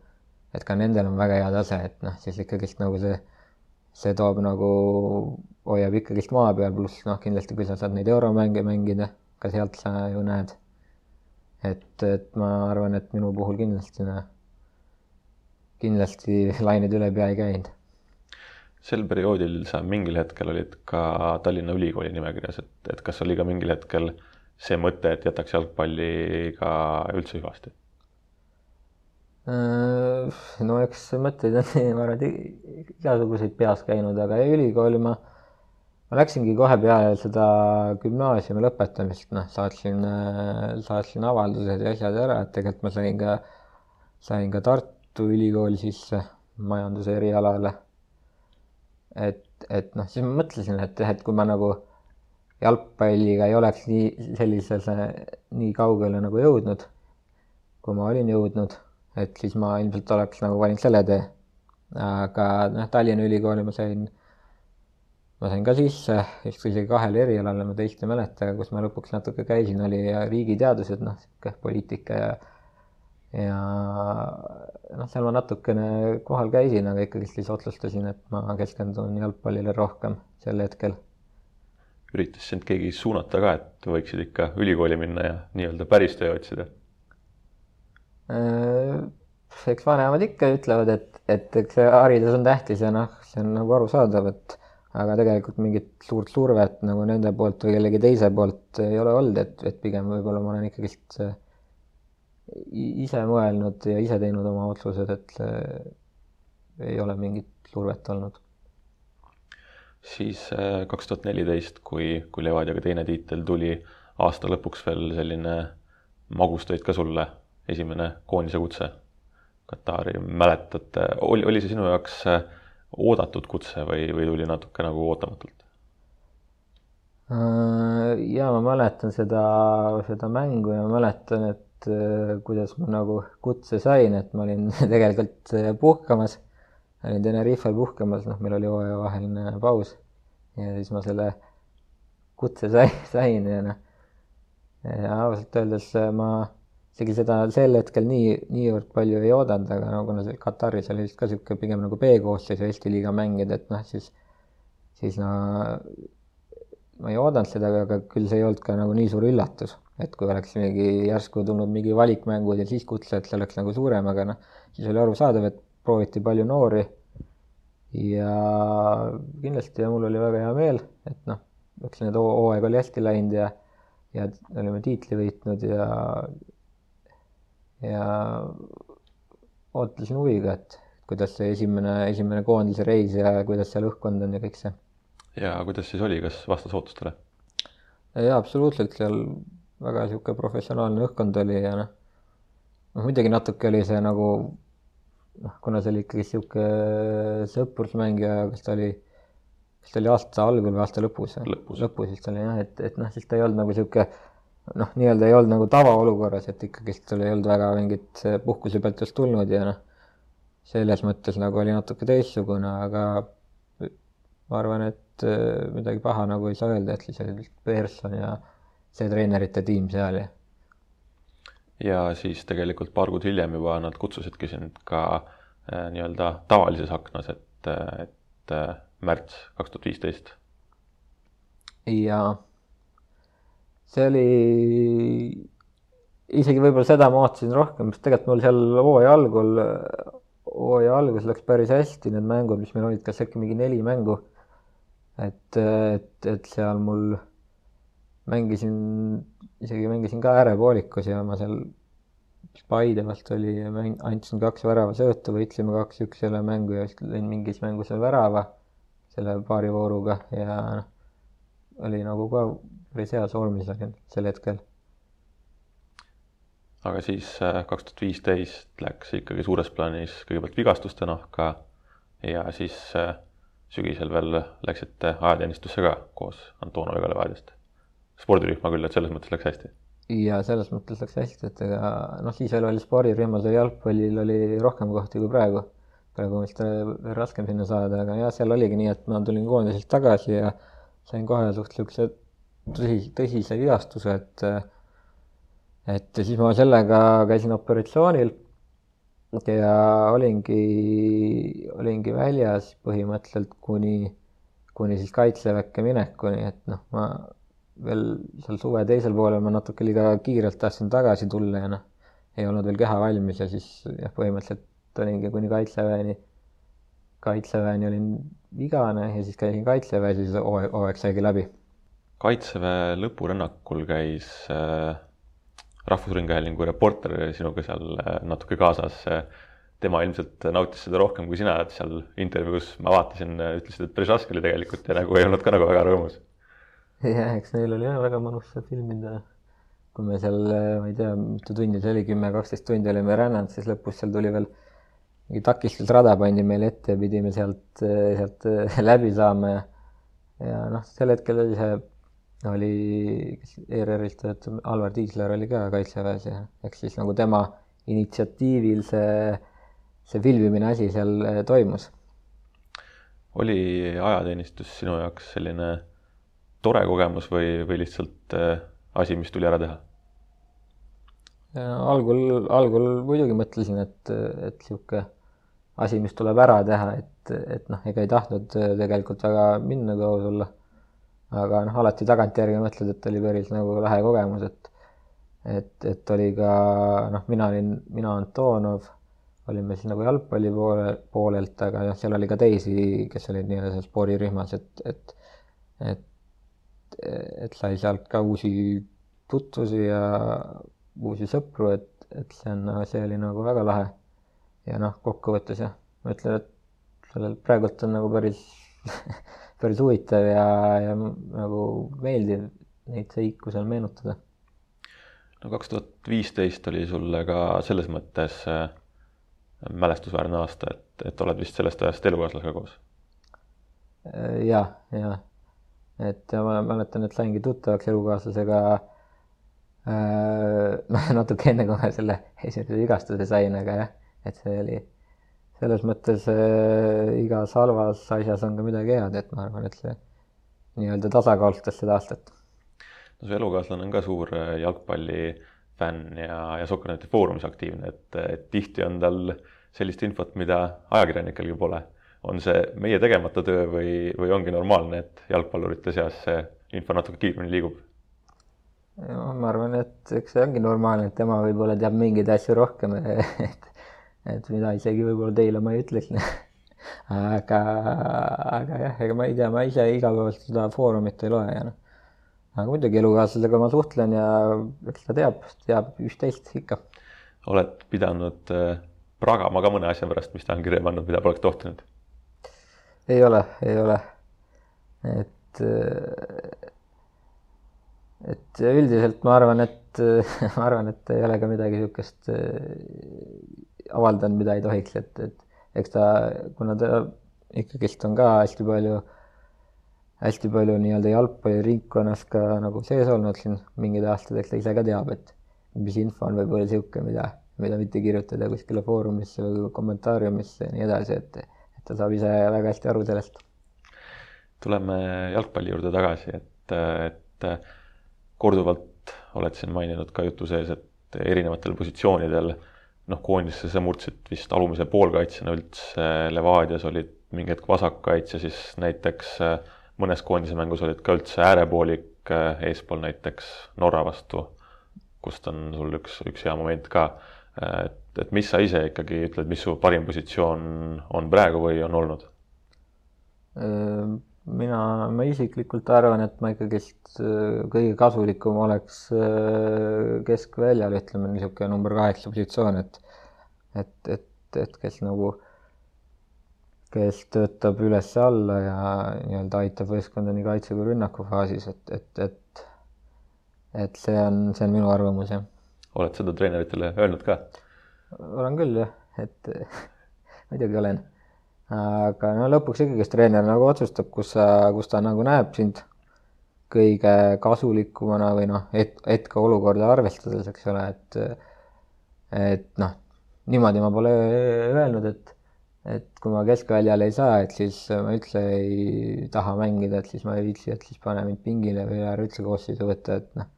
et ka nendel on väga hea tase, et noh, siis ikkagist nagu see see toob nagu, hoiab ikkagist maa peal, pluss noh, kindlasti kui sa saad neid euromänge mängida, ka sealt sa ju näed. Et, et ma arvan, et minu puhul kindlasti noh, kindlasti lained üle pea ei käinud. sel perioodil sa mingil hetkel olid ka Tallinna Ülikooli nimekirjas, et, et kas oli ka mingil hetkel see mõte, et jätaks jalgpalliga üldse hüvasti? Äh, no eks mõtteid on, ma arvan, et igasuguseid peas käinud, aga ülikooli ma, ma läksingi kohe peale seda gümnaasiumi lõpetamist, noh, saatsin, saatsin avaldused ja asjad ära, et tegelikult ma sain ka, sain ka Tartu Ülikooli sisse majanduse erialale. et, et noh, siis ma mõtlesin, et, et kui ma nagu jalgpalliga ei oleks nii sellisele, nii kaugele nagu jõudnud, kui ma olin jõudnud et siis ma ilmselt oleks nagu valinud selle tee. aga noh, Tallinna Ülikooli ma sain, ma sain ka sisse, vist isegi kahele erialale, ma teist ei mäleta, aga kus ma lõpuks natuke käisin, oli riigiteadused, noh, sihuke poliitika ja ja noh, seal ma natukene kohal käisin, aga ikkagi siis otsustasin, et ma keskendun jalgpallile rohkem sel hetkel. üritas sind keegi suunata ka, et võiksid ikka ülikooli minna ja nii-öelda päris töö otsida Äh, eks vanemad ikka ütlevad, et, et eks see haridus on tähtis ja noh, see on nagu arusaadav, et aga tegelikult mingit suurt survet nagu nende poolt või kellegi teise poolt ei ole olnud, et, et pigem võib-olla ma olen ikkagist ise mõelnud ja ise teinud oma otsused, et ei ole mingit survet olnud. siis äh, kaks tuhat neliteist, kui, kui Levadiaga teine tiitel tuli, aasta lõpuks veel selline magus tõid ka sulle esimene koondise kutse Katari, mäletate, oli, oli see sinu jaoks äh, oodatud kutse või, või tuli natuke nagu ootamatult? Äh, ja ma mäletan seda, seda mängu ja ma mäletan, et äh, kuidas ma nagu kutse sain, et ma olin tegelikult puhkamas, olin Tenerifel puhkamas, noh, meil oli hooajavaheline paus ja siis ma selle kutse sai, sain ja noh, ausalt öeldes ma isegi seda sel hetkel nii, niivõrd palju ei oodanud, aga no kuna see Kataris oli vist ka niisugune pigem nagu B-koosseisu Eesti liiga mängida, et noh, siis, siis no ma ei oodanud seda, aga küll see ei olnud ka nagu nii suur üllatus, et kui oleks mingi järsku tulnud mingi valikmängud ja siis kutse, et see oleks nagu suurem, aga noh, siis oli arusaadav, et prooviti palju noori. ja kindlasti ja mul oli väga hea meel, et noh, eks need hooaeg oli hästi läinud ja, ja olime tiitli võitnud ja ja ootasin huviga, et kuidas see esimene, esimene koondise reis ja kuidas seal õhkkond on ja kõik see. ja kuidas siis oli, kas vastas ootustele? jaa, absoluutselt, seal väga niisugune professionaalne õhkkond oli ja noh, noh muidugi natuke oli see nagu noh, kuna see oli ikkagi niisugune sõprusmäng ja kas ta oli, kas ta oli aasta algul või aasta lõpus? lõpus, lõpus vist oli jah, et, et noh, siis ta ei olnud nagu niisugune noh, nii-öelda ei olnud nagu tavaolukorras, et ikkagist sul ei olnud väga mingit puhkuse pealt just tulnud ja noh, selles mõttes nagu oli natuke teistsugune, aga ma arvan, et äh, midagi paha nagu ei saa öelda, et siis oli Pearson ja see treenerite tiim seal ja. ja siis tegelikult paar kuud hiljem juba nad kutsusidki sind ka äh, nii-öelda tavalises aknas, et, et äh, märts kaks tuhat viisteist. jaa see oli, isegi võib-olla seda ma ootasin rohkem, sest tegelikult mul seal hooaja algul, hooaja alguses läks päris hästi need mängud, mis meil olid, kas äkki mingi neli mängu. et, et, et seal mul mängisin, isegi mängisin ka äärepoolikus ja ma seal Paide vastu oli, andsin kaks väravasöötu, võitsime kaks-üks selle mängu ja vist lõin mingis mängus veel värava selle paari vooruga ja noh, oli nagu ka päris heas vormis olin sel hetkel. aga siis äh, kaks tuhat viisteist läks ikkagi suures plaanis kõigepealt vigastuste nahka ja siis äh, sügisel veel läksite ajateenistusse ka koos Antonoviga Levadiast. spordirühma küll, et selles mõttes läks hästi. ja selles mõttes läks hästi, et ega noh, siis veel oli spordirühmas oli jalgpallil oli rohkem kohti kui praegu. praegu on vist veel raskem sinna saada, aga jah, seal oligi nii, et ma tulin koondisest tagasi ja sain kohe suht niisuguse tõsi, tõsise vigastuse, et et siis ma sellega käisin operatsioonil ja olingi, olingi väljas põhimõtteliselt kuni, kuni siis kaitseväkke minekuni, et noh, ma veel seal suve teisel poolel ma natuke liiga kiirelt tahtsin tagasi tulla ja noh, ei olnud veel keha valmis ja siis jah, põhimõtteliselt olingi kuni kaitseväeni, kaitseväeni olin vigane ja siis käisin kaitseväes ja siis hooaeg, saigi läbi. Kaitseväe lõpurännakul käis äh Rahvusringhäälingu reporter sinuga seal äh, natuke kaasas. tema ilmselt nautis seda rohkem kui sina, et seal intervjuus ma vaatasin, ütlesid, et päris raske oli tegelikult ja nagu ei olnud ka nagu väga rõõmus. jah, eks neil oli jah väga mõnus seda filmida. kui me seal, ma ei tea, mitu tundi see oli, kümme, kaksteist tundi olime rännanud, siis lõpus seal tuli veel mingi takistusrada pandi meile ette ja pidime sealt, sealt läbi saama ja ja noh, sel hetkel oli see oli, kes ERR-ist töötab, Alvar Tiisler oli ka kaitseväes ja eks siis nagu tema initsiatiivil see, see filmimine asi seal eh, toimus. oli ajateenistus sinu jaoks selline tore kogemus või, või lihtsalt äh, asi, mis tuli ära teha? algul, algul muidugi mõtlesin, et, et niisugune asi, mis tuleb ära teha, et, et noh, ega ei tahtnud tegelikult väga minna, kui aus olla aga noh, alati tagantjärgi mõtled, et oli päris nagu lahe kogemus, et et, et oli ka noh, mina olin, mina Antonov, olime siis nagu jalgpalli poole, poolelt, aga noh, seal oli ka teisi, kes olid nii-öelda seal spordirühmas, et, et et, et sai sealt ka uusi tutvusi ja uusi sõpru, et, et see on, see oli nagu väga lahe. ja noh, kokkuvõttes jah, ma ütlen, et sellel praegult on nagu päris päris huvitav ja, ja nagu meeldiv neid seiku seal meenutada. no kaks tuhat viisteist oli sulle ka selles mõttes äh, mälestusväärne aasta, et, et oled vist sellest ajast elukaaslasega koos? Äh, ja, ja et ma mäletan, et saingi tuttavaks elukaaslasega äh, natuke enne, kui ma selle esimese vigastuse sain, aga jah, et see oli selles mõttes äh, igas halvas asjas on ka midagi head, et ma arvan, et see nii-öelda tasakaalustas seda aastat. no su elukaaslane on ka suur äh, jalgpallifänn ja, ja Sokkerneti Foorumis aktiivne, et, et tihti on tal sellist infot, mida ajakirjanikelgi pole. on see meie tegemata töö või, või ongi normaalne, et jalgpallurite seas see info natuke kiiremini liigub? no ma arvan, et eks see ongi normaalne, et tema võib-olla teab mingeid asju rohkem et et mida isegi võib-olla teile ma ei ütleks aga, aga jah, ega ma ei tea, ma ise igapäevaselt seda foorumit ei loe ja noh. aga muidugi elukaaslasega ma suhtlen ja eks ta teab, teab üht-teist ikka. oled pidanud äh, pragama ka mõne asja pärast, mis ta on kirja pannud, mida poleks tohtinud? ei ole, ei ole. et, äh, et üldiselt ma arvan, et ma arvan, et ei ole ka midagi niisugust avaldanud, mida ei tohiks, et, et eks ta, kuna ta ikkagist on ka hästi palju, hästi palju nii-öelda jalgpalliringkonnas ka nagu sees olnud siin mingid aastad, eks ta ise ka teab, et mis info on võib-olla niisugune, mida, mida mitte kirjutada kuskile foorumisse või kommentaariumisse ja nii edasi, et, et ta saab ise väga hästi aru sellest. tuleme jalgpalli juurde tagasi, et, et korduvalt oled siin maininud ka jutu sees, et erinevatel positsioonidel äh, noh, koondisse sa murdsid vist alumise poolkaitsjana üldse, Levadias olid mingi hetk vasakkaitse, siis näiteks äh, mõnes koondise mängus olid ka üldse äärepoolik, äh, eespool näiteks Norra vastu, kust on sul üks, üks hea moment ka. Äh, et, et mis sa ise ikkagi ütled, mis su parim positsioon on praegu või on olnud? Mina, ma isiklikult arvan, et ma ikkagist äh, kõige kasulikum oleks äh, keskväljal, ütleme niisugune number kaheksa positsioon, et et, et, et kes nagu, kes töötab üles-alla ja nii-öelda aitab võistkonda nii kaitse kui rünnaku faasis, et, et, et et see on, see on minu arvamus, jah. oled seda treeneritele öelnud ka? olen küll, jah, et muidugi olen aga no lõpuks ikkagist treener nagu otsustab, kus sa, kus ta nagu näeb sind. kõige kasulikumana või noh, et, hetkeolukorda arvestades, eks ole, et et noh, niimoodi ma pole öelnud, et et kui ma keskväljal ei saa, et siis ma üldse ei taha mängida, et siis ma ei viitsi, et siis pane mind pingile või ära üldse koosseisu võtta, et noh,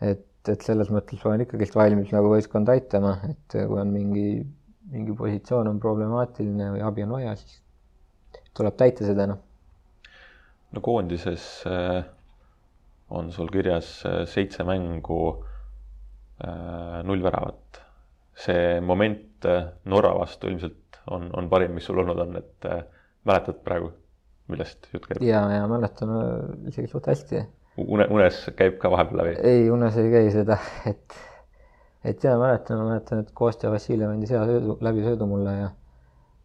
et, et selles mõttes ma olen ikkagist valmis nagu võistkonda aitama, et kui on mingi, mingi positsioon on problemaatiline või abi on vaja, siis tuleb täita seda, noh no koondises äh, on sul kirjas äh, seitse mängu, äh, null väravat. see moment Norra vastu ilmselt on, on parim, mis sul olnud on, et mäletad praegu, millest jutt käib? ja, ja mäletan isegi suht hästi. une, unes käib ka vahepeal läbi? ei, unes ei käi seda, et, et jaa, mäletan, ma mäletan, et Kostja Vassiljev andis hea söödu, läbisöödu mulle ja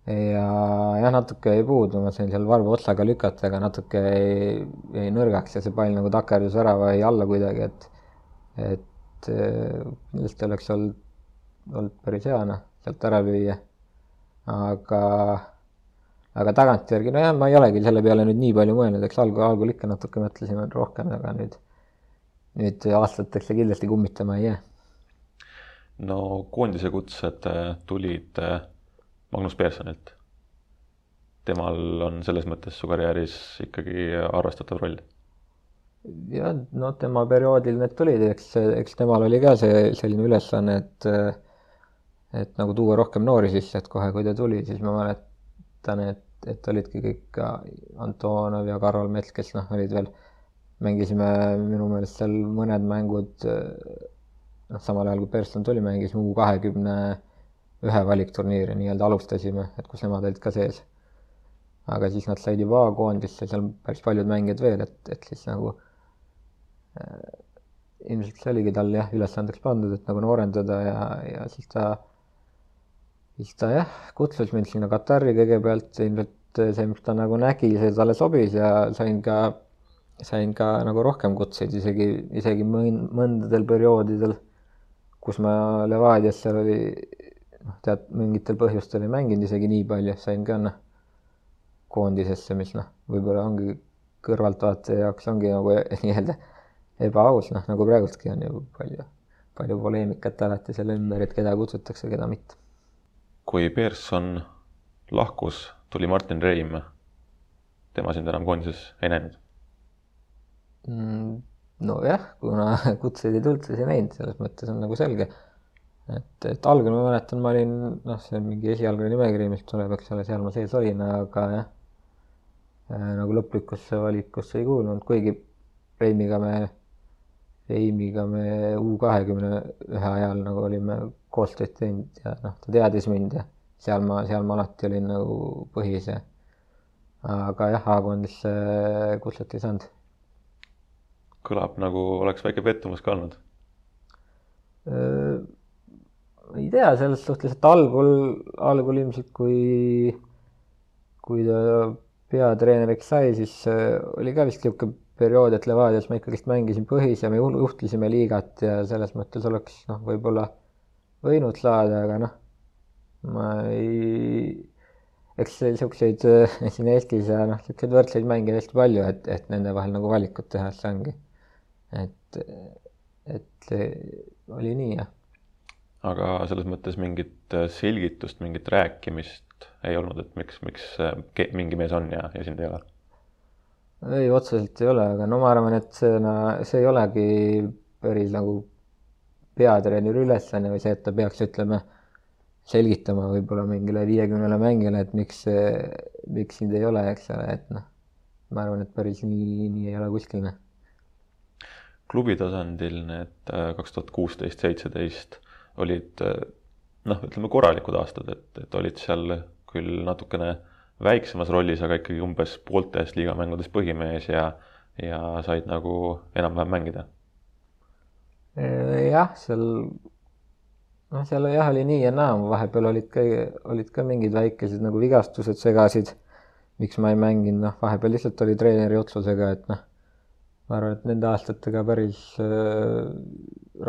ja jah, natuke jäi puudu, ma sain seal varba otsaga lükata, aga natuke jäi, jäi nõrgaks ja see pall nagu takerdus värava alla kuidagi, et et kindlasti oleks olnud, olnud päris hea noh, sealt ära lüüa. aga, aga tagantjärgi, nojah, ma ei olegi selle peale nüüd nii palju mõelnud, eks algul, algul ikka natuke mõtlesime rohkem, aga nüüd, nüüd aastateks see kindlasti kummitama ei jää. No koondise kutsed tulid Magnus Pearsonilt. temal on selles mõttes su karjääris ikkagi arvestatav roll. jah, no tema perioodil need tulid, eks, eks temal oli ka see selline ülesanne, et et nagu tuua rohkem noori sisse, et kohe, kui ta tuli, siis ma mäletan, et, et olidki kõik Antonov ja Karol Mets, kes noh, olid veel, mängisime minu meelest seal mõned mängud noh, samal ajal kui Persson tuli, mängisime U kahekümne 20 ühe valikturniiri nii-öelda alustasime, et kus nemad olid ka sees. aga siis nad said juba A-koondisse, seal päris paljud mängijad veel, et, et siis nagu äh, ilmselt see oligi tal jah, ülesandeks pandud, et nagu noorendada ja, ja siis ta, siis ta jah, kutsus mind sinna Katari kõigepealt, ilmselt see, mis ta nagu nägi, see talle sobis ja sain ka, sain ka nagu rohkem kutseid, isegi, isegi mõndadel perioodidel, kus ma Levadias seal oli noh, tead, mingitel põhjustel ei mänginud isegi nii palju, sain ka noh, koondisesse, mis noh, võib-olla ongi kõrvaltvaataja jaoks ongi nagu nii-öelda ebaaus, noh nagu praegustki on ju palju, palju poleemikat alati selle ümber, et keda kutsutakse, keda mitte. kui Pearson lahkus, tuli Martin Reim. tema sind enam koondises ei näinud mm,? Nojah, kuna kutseid ei tulnud, siis ei näinud, selles mõttes on nagu selge et, et algul ma mäletan, ma olin, noh, see on mingi esialgne nimekiri, mis tuleb, eks ole, seal ma sees olin, aga jah, äh, nagu lõplikusse valikusse ei kuulnud, kuigi Reimiga me, Reimiga me U kahekümne ühe ajal nagu olime koostööd teinud ja noh, ta teadis mind ja seal ma, seal ma alati olin nagu põhis ja aga jah, A-koondisse kutset ei saanud. Kõlab nagu oleks väike pettumus ka olnud äh, ei tea, selles suhtes, et algul, algul ilmselt kui, kui ta peatreeneriks sai, siis äh, oli ka vist niisugune periood, et Levadias ma ikkagist mängisin põhis ja me juhtisime liigat ja selles mõttes oleks noh, võib-olla võinud saada, aga noh, ma ei, eks niisuguseid äh, siin Eestis ja noh, niisuguseid võrdseid mänge hästi palju, et, et nende vahel nagu valikut teha, et see ongi. Et, et oli nii, jah aga selles mõttes mingit äh, selgitust, mingit rääkimist ei olnud, et miks, miks äh, mingi mees on ja, ja sind ei ole? ei, otseselt ei ole, aga no ma arvan, et see, see ei olegi päris nagu peatreeneri ülesanne või see, et ta peaks, ütleme, selgitama võib-olla mingile viiekümnele mängijale, et miks, miks sind ei ole, eks ole, et noh, ma arvan, et päris nii, nii ei ole kuskil. Noh. Klubi tasandil need äh, kaks tuhat kuusteist, seitseteist olid noh, ütleme korralikud aastad, et, et olid seal küll natukene väiksemas rollis, aga ikkagi umbes pooltes liigamängudes põhimees ja, ja said nagu enam-vähem mängida. jah, seal, noh, seal jah, oli nii ja naa, vahepeal olid ka, olid ka mingid väikesed nagu vigastused segasid, miks ma ei mänginud, noh, vahepeal lihtsalt oli treeneri otsusega, et noh, ma arvan, et nende aastatega päris äh,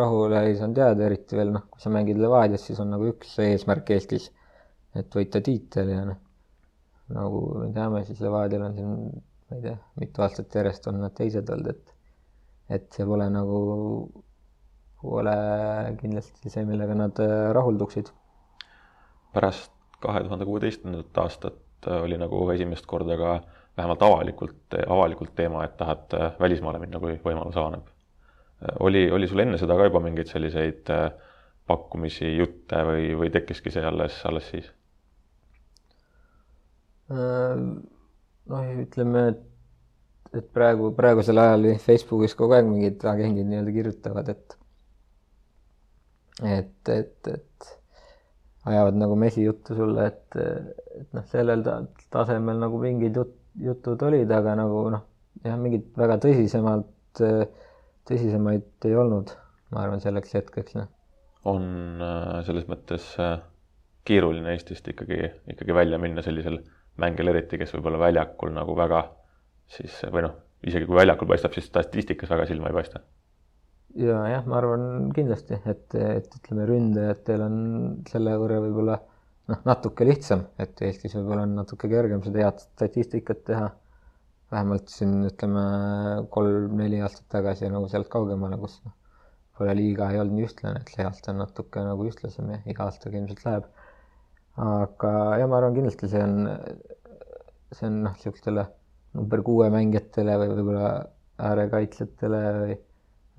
rahule ei saanud jääda, eriti veel noh, kui sa mängid Levadias, siis on nagu üks eesmärk Eestis, et võita tiitel ja noh, nagu me teame, siis Levadial on siin ma ei tea, mitu aastat järjest on nad teised olnud, et et see pole nagu, pole kindlasti see, millega nad äh, rahulduksid. pärast kahe tuhande kuueteistkümnendat aastat äh, oli nagu esimest korda ka vähemalt avalikult, avalikult teema, et tahad äh, välismaale minna, kui võimalus avaneb. oli, oli sul enne seda ka juba mingeid selliseid pakkumisi, jutte või, või tekkiski see alles, alles siis? noh, ütleme, et et praegu, praegusel ajal Facebookis kogu aeg mingid agendid nii-öelda kirjutavad, et et, et, et ajavad nagu mesijuttu sulle, et, et noh, sellel tasemel nagu mingid jut-, jutud olid, aga nagu noh, jah, mingit väga tõsisemalt, tõsisemaid ei olnud, ma arvan, selleks hetkeks, noh. on äh, selles mõttes äh, keeruline Eestist ikkagi, ikkagi välja minna sellisel mängijal eriti, kes võib-olla väljakul nagu väga siis või noh, isegi kui väljakul paistab, siis statistikas väga silma ei paista. ja jah, ma arvan kindlasti, et, et ütleme, ründajatel on selle võrra võib-olla noh, natuke lihtsam, et Eestis võib-olla on natuke kergem seda head statistikat teha. vähemalt siin ütleme kolm-neli aastat tagasi nagu sealt kaugemale, kus noh, pole liiga ei olnud nii ühtlane, et see aasta on natuke nagu ühtlasem ja iga aastaga ilmselt läheb. aga ja ma arvan kindlasti see on, see on noh, niisugustele number kuue mängijatele või võib-olla äärekaitsjatele või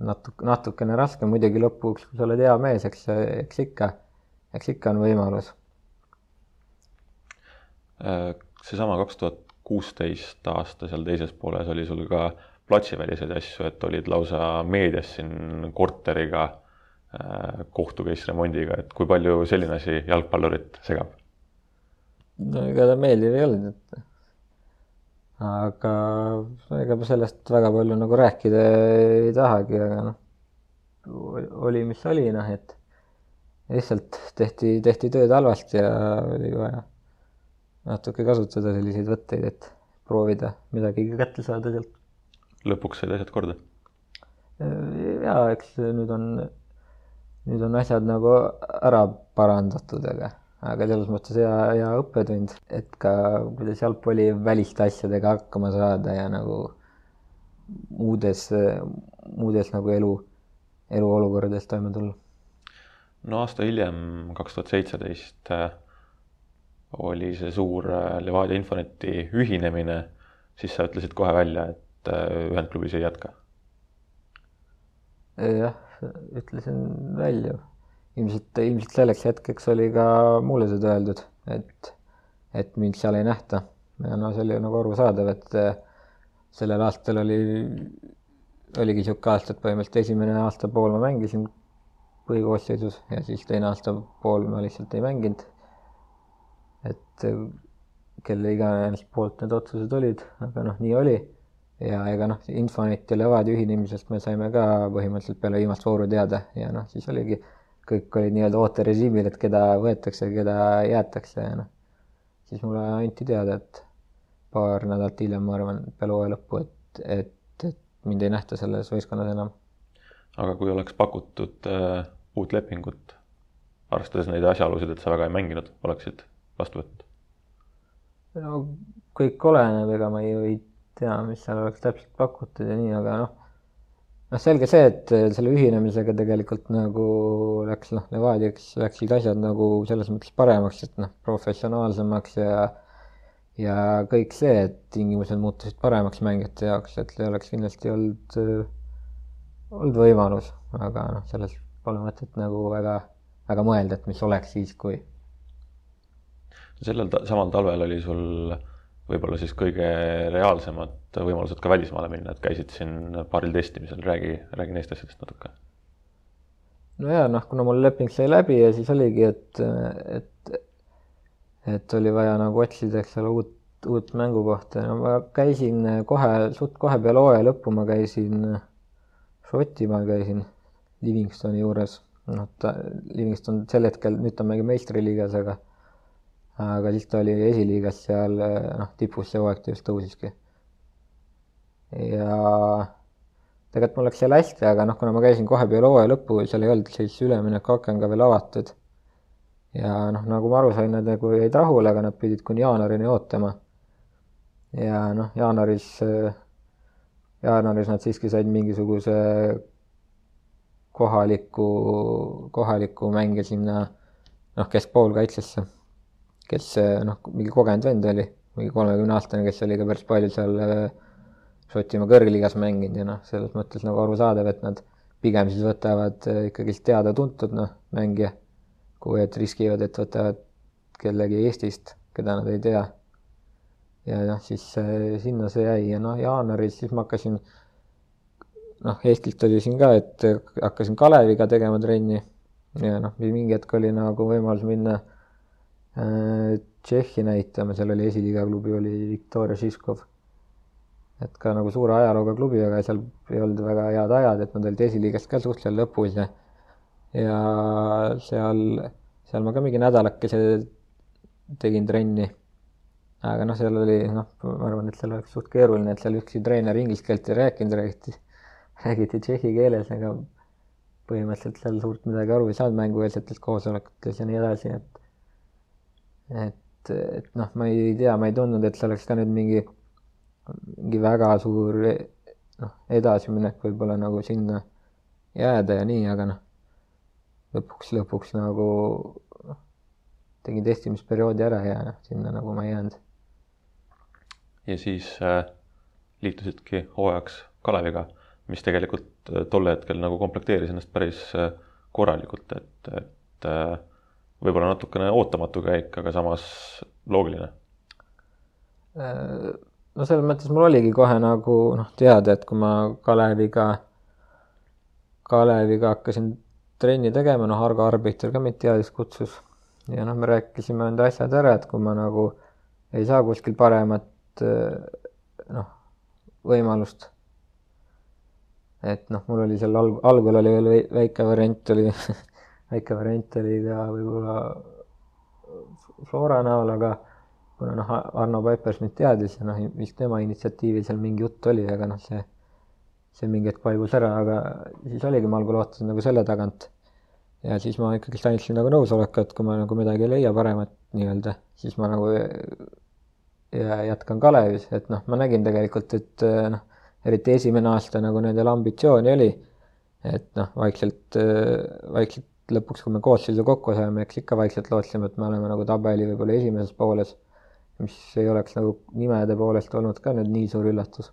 natuke, natukene raske, muidugi lõpuks, kui sa oled hea mees, eks, eks ikka, eks ikka on võimalus. Äh, seesama kaks tuhat kuusteist aasta seal teises pooles oli sul ka platsiväliseid asju, et olid lausa meedias siin korteriga äh, kohtu case remondiga, et kui palju selline asi jalgpallurit segab? no ega ta meeldiv ei olnud, et aga ega ma sellest väga palju nagu rääkida ei tahagi, aga noh, oli, mis oli, noh, et lihtsalt tehti, tehti tööd halvasti ja oli vaja natuke kasutada selliseid võtteid, et proovida midagi kätte saada sealt. lõpuks said asjad korda? jaa, eks nüüd on, nüüd on asjad nagu ära parandatud, aga aga selles mõttes hea, hea õppetund, et ka kuidas jalgpalli väliste asjadega hakkama saada ja nagu muudes, muudes nagu elu, eluolukordades toime tulla. no aasta hiljem, kaks tuhat seitseteist, äh, oli see suur äh, Levadia Infoneti ühinemine, siis sa ütlesid kohe välja, et äh, ühendklubis ei jätka. jah, ütlesin välja ilmselt, ilmselt selleks hetkeks oli ka mulle seda öeldud, et, et mind seal ei nähta. ja no see oli nagu arusaadav, et eh, sellel aastal oli, oligi niisugune aasta, et põhimõtteliselt esimene aastapool ma mängisin põhikoosseisus ja siis teine aastapool ma lihtsalt ei mänginud. Et eh, kelle iganes poolt need otsused olid, aga noh, nii oli. ja ega noh, Infonet ja Levadia ühinemisest me saime ka põhimõtteliselt peale viimast vooru teada ja noh, siis oligi kõik olid nii-öelda ooterežiimil, et keda võetakse, keda jäetakse ja noh, siis mulle anti teada, et paar nädalat hiljem, ma arvan, peale hooaja lõppu, et, et, et mind ei nähta selles võistkonnas enam. aga kui oleks pakutud äh, uut lepingut, arvestades neid asjaolusid, et sa väga ei mänginud, oleksid vastu võtnud? no kõik oleneb, ega ma ju ei tea, mis seal oleks täpselt pakutud ja nii, aga noh noh, selge see, et selle ühinemisega tegelikult nagu läks noh, Levadiaks läksid asjad nagu selles mõttes paremaks, et noh, professionaalsemaks ja ja kõik see, et tingimused muutusid paremaks mängijate jaoks, et see oleks kindlasti olnud, olnud võimalus, aga noh, selles pole mõtet nagu väga, väga mõelda, et mis oleks siis, kui. Sellel ta samal talvel oli sul võib-olla siis kõige reaalsemad võimalused ka välismaale minna, et käisid siin paaril testimisel, räägi, räägi neist asjadest natuke. no ja noh, kuna mul leping sai läbi ja siis oligi, et, et, et oli vaja nagu otsida, eks ole, uut, uut mängukohta ja no ma käisin kohe, suht kohe peale hooaja lõppu ma käisin Šotimaal käisin Livingstoni juures, noh, ta, Livingston sel hetkel, nüüd ta mängib meistriliigas, aga aga siis ta oli esiliigas seal noh, tipus see hooaeg ta just tõusiski. ja tegelikult mul läks seal hästi, aga noh, kuna ma käisin kohe peale hooaja lõppu, seal ei olnud siis üleminekuaken ka veel avatud. ja noh, nagu ma aru sain, nad nagu jäid rahule, aga nad pidid kuni jaanuarini ootama. ja noh, jaanuaris, jaanuaris nad siiski said mingisuguse kohaliku, kohaliku mängija sinna noh, keskpoolkaitsesse, kes noh, mingi kogenud vend oli, mingi kolmekümne aastane, kes oli ka päris palju seal Šotimaa kõrgliigas mänginud ja noh, selles mõttes nagu arusaadav, et nad pigem siis võtavad ikkagist teada-tuntud noh, mängija, kui et riskivad, et võtavad kellegi Eestist, keda nad ei tea. ja noh, siis sinna see jäi ja noh, jaanuaris siis ma hakkasin noh, Eestilt oli siin ka, et hakkasin Kaleviga tegema trenni ja noh, mingi hetk oli nagu võimalus minna äh, Tšehhi näitama, seal oli esiliiga klubi oli Viktoria Žižkov. et ka nagu suure ajalooga klubi, aga seal ei olnud väga head ajad, et nad olid esiliigast ka suhteliselt lõpus ja ja seal, seal ma ka mingi nädalakese tegin trenni. aga noh, seal oli noh, ma arvan, et seal oleks suht keeruline, et seal ükski treener inglise keelt ei rääkinud, räägiti räägiti tšehhi keeles, aga põhimõtteliselt seal suurt midagi aru ei saanud mängueelsetes koosolekutes ja nii edasi, et et, et noh, ma ei tea, ma ei tundnud, et see oleks ka nüüd mingi, mingi väga suur noh, edasiminek võib-olla nagu sinna jääda ja nii, aga noh, lõpuks, lõpuks nagu noh, tegin testimisperioodi ära ja noh, sinna nagu ma ei jäänud. ja siis äh, liitusidki hooajaks Kaleviga mis tegelikult äh, tol hetkel nagu komplekteeris ennast päris äh, korralikult, et, et äh, võib-olla natukene ootamatu käik, aga samas loogiline. no selles mõttes mul oligi kohe nagu noh, teada, et kui ma Kaleviga, Kaleviga hakkasin trenni tegema, noh, Argo arbiter ka mind teadis, kutsus ja noh, me rääkisime enda asjad ära, et kui ma nagu ei saa kuskil paremat noh, võimalust et noh, mul oli seal alg-, algul oli veel väike variant oli väike variant oli ka võib-olla Flora näol, aga kuna noh, Arno Paipers mind teadis ja noh, vist tema initsiatiivil seal mingi jutt oli, aga noh, see, see mingi hetk vaibus ära, aga siis oligi, ma algul ootasin nagu selle tagant. ja siis ma ikkagist andsin nagu nõusoleku, et kui ma nagu midagi ei leia paremat nii-öelda, siis ma nagu ja jätkan Kalevis, et noh, ma nägin tegelikult, et noh eriti esimene aasta nagu nendel ambitsiooni oli. et noh, vaikselt, vaikselt lõpuks, kui me koosseisu kokku saime, eks ikka vaikselt lootsime, et me oleme nagu tabeli võib-olla esimeses pooles. mis ei oleks nagu nimede poolest olnud ka nüüd nii suur üllatus.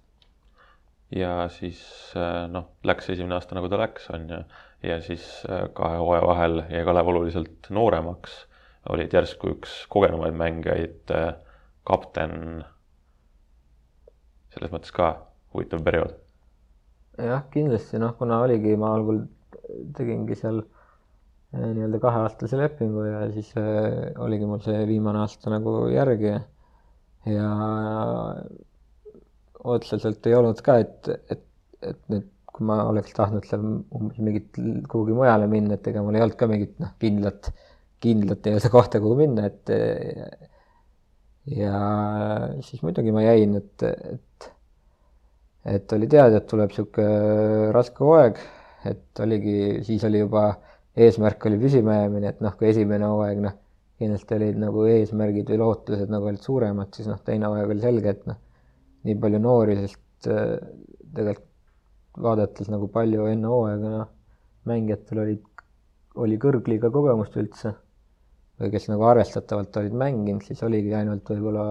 ja siis noh, läks esimene aasta nagu ta läks, on ju, ja siis kahe hooaja vahel jäi Kalev oluliselt nooremaks, olid järsku üks kogenumaid mängijaid, kapten selles mõttes ka huvitav periood. jah, kindlasti noh, kuna oligi, ma algul tegingi seal nii-öelda kaheaastase lepingu ja siis äh, oligi mul see viimane aasta nagu järgi. Ja otseselt ei olnud ka, et, et, et nüüd, kui ma oleks tahtnud seal umbes mingit kuhugi mujale minna, et ega mul ei olnud ka mingit noh, kindlat, kindlat nii-öelda kohta, kuhu minna, et ja siis muidugi ma jäin, et, et et oli teada, et tuleb niisugune raske hooaeg, et oligi, siis oli juba, eesmärk oli püsimajäämine, et noh, kui esimene hooaeg, noh, kindlasti olid nagu eesmärgid või lootused nagu olid suuremad, siis noh, teine hooaeg oli selge, et noh, nii palju noori, sest äh, tegelikult vaadates nagu palju enne hooaega, noh, mängijatel olid, oli kõrgliiga kogemust üldse või kes nagu arvestatavalt olid mänginud, siis oligi ainult võib-olla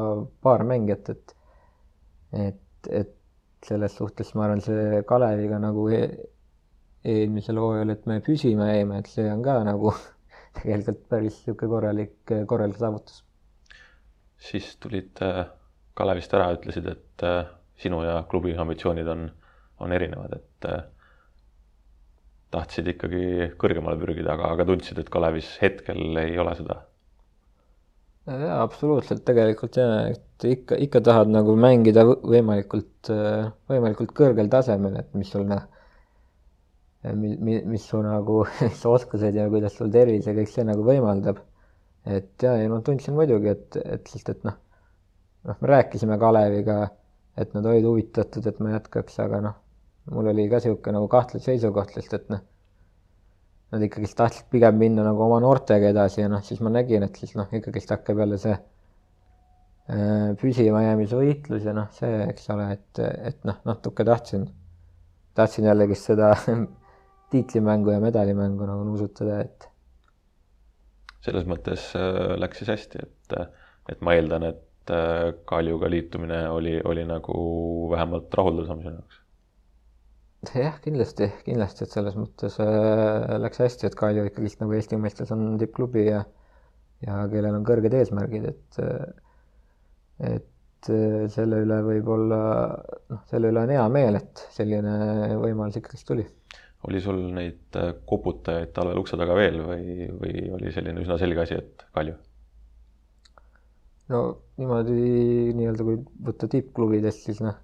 paar mängijat, et et, et selles suhtes ma arvan, see Kaleviga nagu e eelmisel hooajal, et me püsima jäime, et see on ka nagu tegelikult päris niisugune korralik, korralik saavutus. siis tulid äh, Kalevist ära, ütlesid, et äh, sinu ja klubi ambitsioonid on, on erinevad, et äh, tahtsid ikkagi kõrgemale pürgida, aga, aga tundsid, et Kalevis hetkel ei ole seda jaa, absoluutselt, tegelikult jaa, et ikka, ikka tahad nagu mängida võimalikult, võimalikult kõrgel tasemel, et mis sul noh, mi-, mi-, mis su nagu, mis su oskused ja kuidas sul tervis ja kõik see nagu võimaldab. et jaa, ja ma tundsin muidugi, et, et sest, et noh, noh, me rääkisime Kaleviga, et nad olid huvitatud, et ma jätkaks, aga noh, mul oli ka niisugune nagu kahtlev seisukoht, sest et noh nad ikkagist tahtsid pigem minna nagu oma noortega edasi ja noh, siis ma nägin, et siis noh, ikkagist hakkab jälle see, äh, püsima jäämise võitlus ja noh, see, eks ole, et, et noh, natuke tahtsin, tahtsin jällegist seda tiitlimängu ja medalimängu nagu nuusutada, et. selles mõttes äh, läks siis hästi, et, et ma eeldan, et Kaljuga liitumine oli, oli nagu vähemalt rahuldavam sinu jaoks jah, kindlasti, kindlasti, et selles mõttes äh, läks hästi, et Kalju ikkagist nagu Eesti mõistes on tippklubi ja ja kellel on kõrged eesmärgid, et et selle üle võib olla, noh, selle üle on hea meel, et selline võimalus ikkagist tuli. Oli sul neid koputajaid talvel ukse taga veel või, või oli selline üsna selge asi, et Kalju? no niimoodi nii-öelda, kui võtta tippklubidest, siis noh,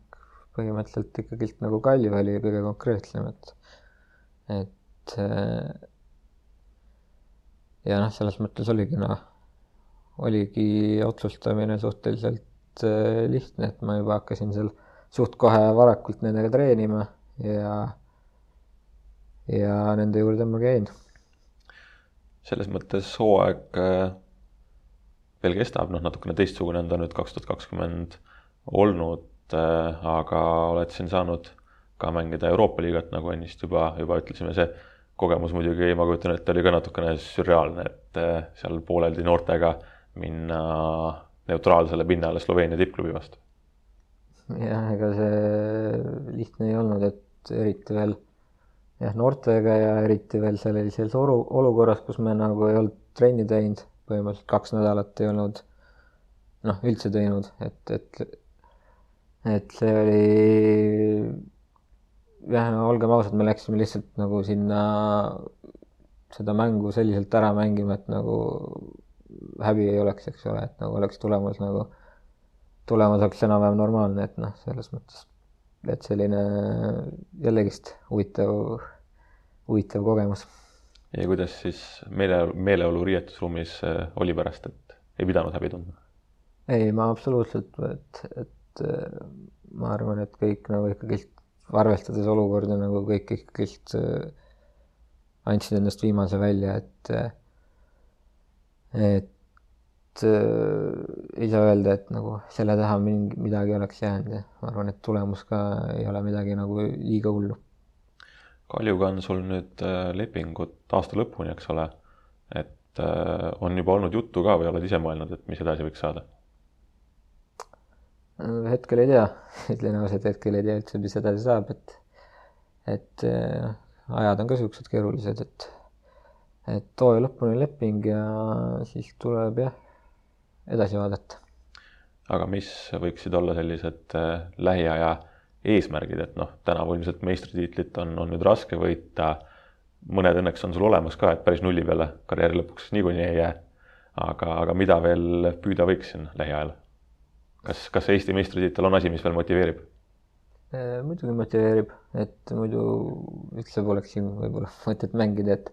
põhimõtteliselt ikkagist nagu Kalju oli kõige konkreetsem, et, et ja noh, selles mõttes oligi noh, oligi otsustamine suhteliselt äh, lihtne, et ma juba hakkasin seal suht kohe varakult nendega treenima ja, ja nende juurde ma käin. selles mõttes hooaeg äh, veel kestab, noh, natukene teistsugune on ta nüüd kaks tuhat kakskümmend olnud, äh, aga oled siin saanud ka mängida Euroopa liigat, nagu ennist juba, juba ütlesime, see kogemus muidugi, ma kujutan ette, oli ka natukene sürreaalne, et äh, seal pooleldi noortega minna neutraalsele pinnale Sloveenia tippklubi vastu. jah, ega see lihtne ei olnud, et eriti veel jah, noortega ja eriti veel sellises olu, olukorras, kus me nagu ei olnud trenni teinud, põhimõtteliselt kaks nädalat ei olnud noh, üldse teinud, et, et et see oli jah, no olgem ausad, me läksime lihtsalt nagu sinna seda mängu selliselt ära mängima, et nagu häbi ei oleks, eks ole, et nagu oleks tulemus nagu, tulemus oleks enam-vähem normaalne, et noh, selles mõttes, et selline jällegist huvitav, huvitav kogemus. ja kuidas siis meele, meeleolu riietusruumis äh, oli pärast, et ei pidanud häbi tundma? ei, ma absoluutselt, et, et äh, ma arvan, et kõik nagu ikkagist arvestades olukorda nagu kõik ikkagist äh, andsid endast viimase välja, et et ei saa öelda, et nagu selle taha mingi, midagi oleks jäänud ja ma arvan, et tulemus ka ei ole midagi nagu liiga hullu. Kaljuga on sul nüüd lepingut aasta lõpuni, eks ole, et on juba olnud juttu ka või oled ise mõelnud, et mis edasi võiks saada? hetkel ei tea, ütlen ausalt, hetkel ei tea üldse, mis edasi saab, et, et ajad on ka siuksed keerulised, et, et too lõpuni leping ja siis tuleb jah, edasi vaadata. aga mis võiksid olla sellised äh, lähiaja eesmärgid, et noh, tänavu ilmselt meistritiitlit on, on nüüd raske võita. mõned õnneks on sul olemas ka, et päris nulli peale karjääri lõpuks niikuinii ei jää. aga, aga mida veel püüda võiks siin lähiajal? kas, kas Eesti meistritiitel on asi, mis veel motiveerib? Äh, muidugi motiveerib, et muidu üldse poleks siin võib-olla mõtet mängida, et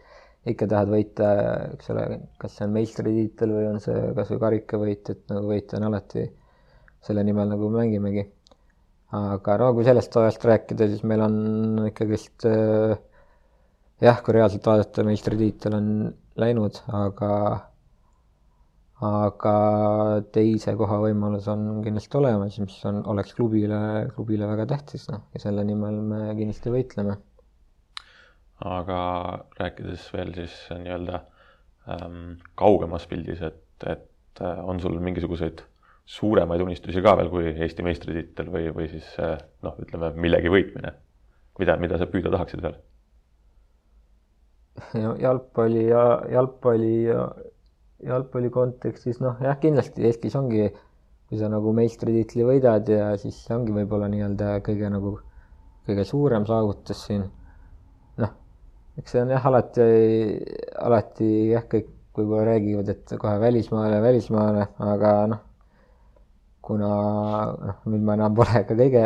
ikka tahad võita, eks ole, kas see on meistritiitel või on see kasvõi karikavõit, et nagu võita on alati, selle nimel nagu mängimegi. aga no kui sellest ajast rääkida, siis meil on ikkagist äh, jah, kui reaalselt vaadata, meistritiitel on läinud, aga aga teise koha võimalus on kindlasti olemas, mis on, oleks klubile, klubile väga tähtis, noh, ja selle nimel me kindlasti võitleme. Aga rääkides veel siis nii-öelda ähm, kaugemas pildis, et, et äh, on sul mingisuguseid suuremaid unistusi ka veel kui Eesti meistritiitel või, või siis äh, noh, ütleme millegi võitmine, mida, mida sa püüda tahaksid veel? jalgpalli ja jalgpalli ja jalgpalli kontekstis noh, jah, kindlasti Eestis ongi, kui sa nagu meistritiitli võidad ja siis see ongi võib-olla nii-öelda kõige nagu, kõige suurem saavutus siin. Eks see on jah, alati, alati jah, kõik võib-olla räägivad, et kohe välismaale, välismaale, aga noh, kuna noh, nüüd ma enam pole ka kõige,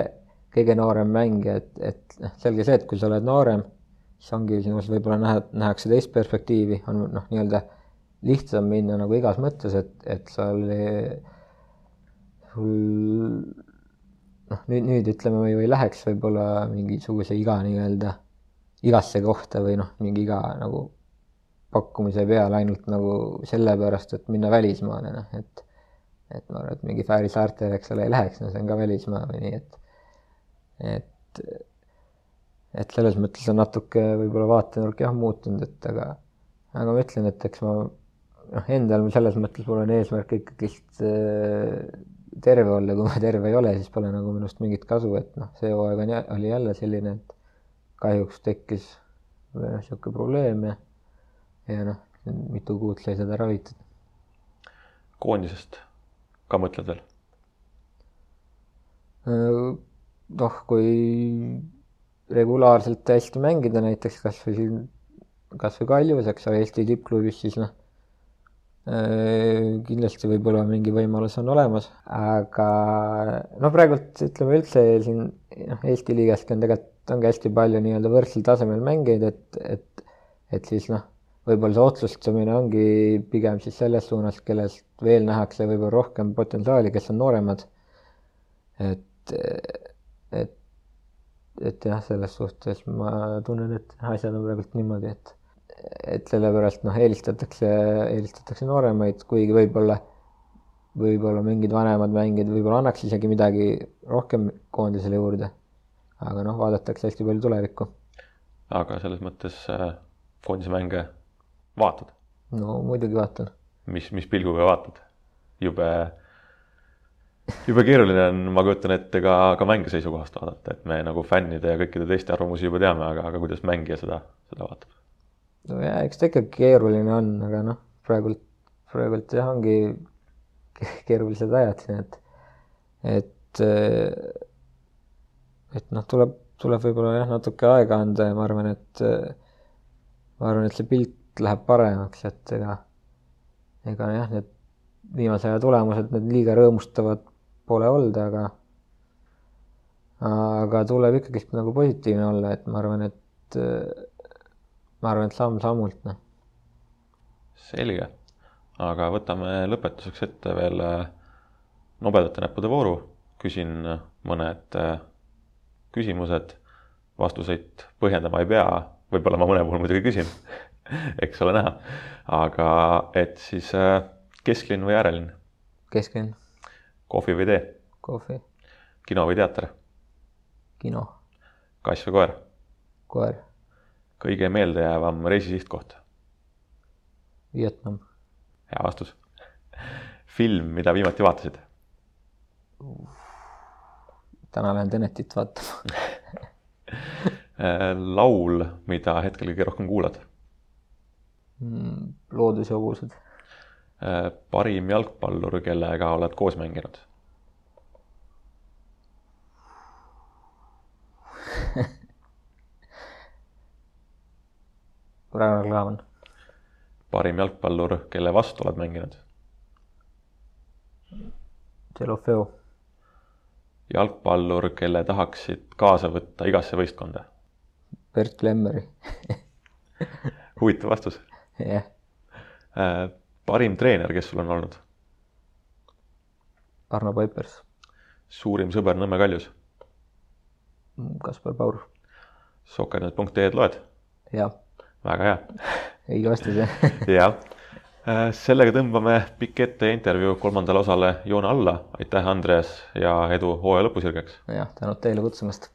kõige noorem mängija, et, et noh, selge see, et kui sa oled noorem, siis ongi sinus võib-olla näha, nähakse teist perspektiivi, on noh, nii-öelda lihtsam minna nagu igas mõttes, et, et sa oli, sul noh, nüüd, nüüd ütleme, me ju ei läheks võib-olla mingisuguse iga nii-öelda igasse kohta või noh, mingi iga nagu pakkumise peale ainult nagu sellepärast, et minna välismaale, noh, et et ma arvan, et mingi Fääri saartele, eks ole, ei läheks, no see on ka välismaa või nii, et, et, et selles mõttes on natuke võib-olla vaatenurk jah muutunud, et aga, aga ma ütlen, et eks ma noh, endal selles mõttes mul on eesmärk ikkagist äh, terve olla, kui ma terve ei ole, siis pole nagu minust mingit kasu, et noh, see hooaeg on, oli jälle selline, et kahjuks tekkis noh, niisugune probleem ja, ja noh, mitu kuud sai seda ravitud. koondisest ka mõtled veel? noh, kui regulaarselt hästi mängida näiteks kas või siin, kas või Kaljus, eks ole, Eesti tippklubis, siis noh, kindlasti võib-olla mingi võimalus on olemas, aga no praegult ütleme üldse siin noh, Eesti liigaski on tegelikult, ongi hästi palju nii-öelda võrdsel tasemel mängijaid, et, et, et siis noh võib-olla see otsustamine ongi pigem siis selles suunas, kellest veel nähakse võib-olla rohkem potentsiaali, kes on nooremad. et, et, et jah, selles suhtes ma tunnen, et asjad on praegult niimoodi, et, et sellepärast noh, eelistatakse, eelistatakse nooremaid, kuigi võib-olla, võib-olla mingid vanemad mängijad võib-olla annaks isegi midagi rohkem koondisele juurde. Aga noh, vaadatakse hästi palju tulevikku. aga selles mõttes äh, koondise mänge vaatad? no muidugi vaatan. mis, mis pilguga vaatad? jube, jube keeruline on, ma kujutan ette, ka, ka mänge seisukohast vaadata, et me nagu fännide ja kõikide teiste arvamusi juba teame, aga, aga kuidas mängija seda, seda vaatab? no jaa, eks ta ikka keeruline on, aga noh, praegult, praegult jah, ongi keerulised ajad siin, et, et, et noh, tuleb, tuleb võib-olla jah, natuke aega anda ja ma arvan, et ma arvan, et see pilt läheb paremaks, et ega, ega jah, need viimase aja tulemused, need liiga rõõmustavad pole olnud, aga aga tuleb ikkagist nagu positiivne olla, et ma arvan, et ma arvan, et samm-sammult, noh. selge, aga võtame lõpetuseks ette veel äh, nobedate näppude vooru, küsin mõned küsimused, vastuseid põhjendama ei pea, võib-olla ma mõne puhul muidugi küsin eks ole näha. aga et siis äh, kesklinn või äärelinn? kesklinn. kohvi või tee? kohvi. kino või teater? kino. kass või koer? koer. kõige meeldejäävam reisisihtkoht? Vietnam. hea vastus. film, mida viimati vaatasid? Täna lähen Tenetit vaatama laul, mida hetkel kõige rohkem kuulad Mm, loodushobused. Äh, parim jalgpallur, kellega oled koos mänginud Ragnar Klavan. parim jalgpallur, kelle vastu oled mänginud? Delofeo. Jalgpallur, kelle tahaksid kaasa võtta igasse võistkonda? Bert Lemmeri huvitav vastus jah äh,. parim treener, kes sul on olnud? Arno Paipers. suurim sõber Nõmme Kaljus? Kaspar Paur. Sokkernet.ee-d loed? jah. väga hea. õige vastus jah jah sellega tõmbame pikk ette intervjuu kolmandale osale joone alla. aitäh, Andreas ja edu hooaja lõpusirgeks. jah, tänud teile kutsumast.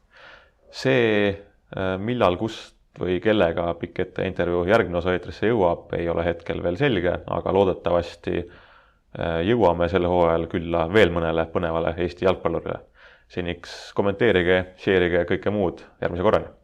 see, äh, millal, kust või kellega pikk ette intervjuu järgmine osa eetrisse jõuab, ei ole hetkel veel selge, aga loodetavasti äh, jõuame sel hooajal külla veel mõnele põnevale Eesti jalgpallurile. seniks kommenteerige, share ige kõike muud, järgmise korrani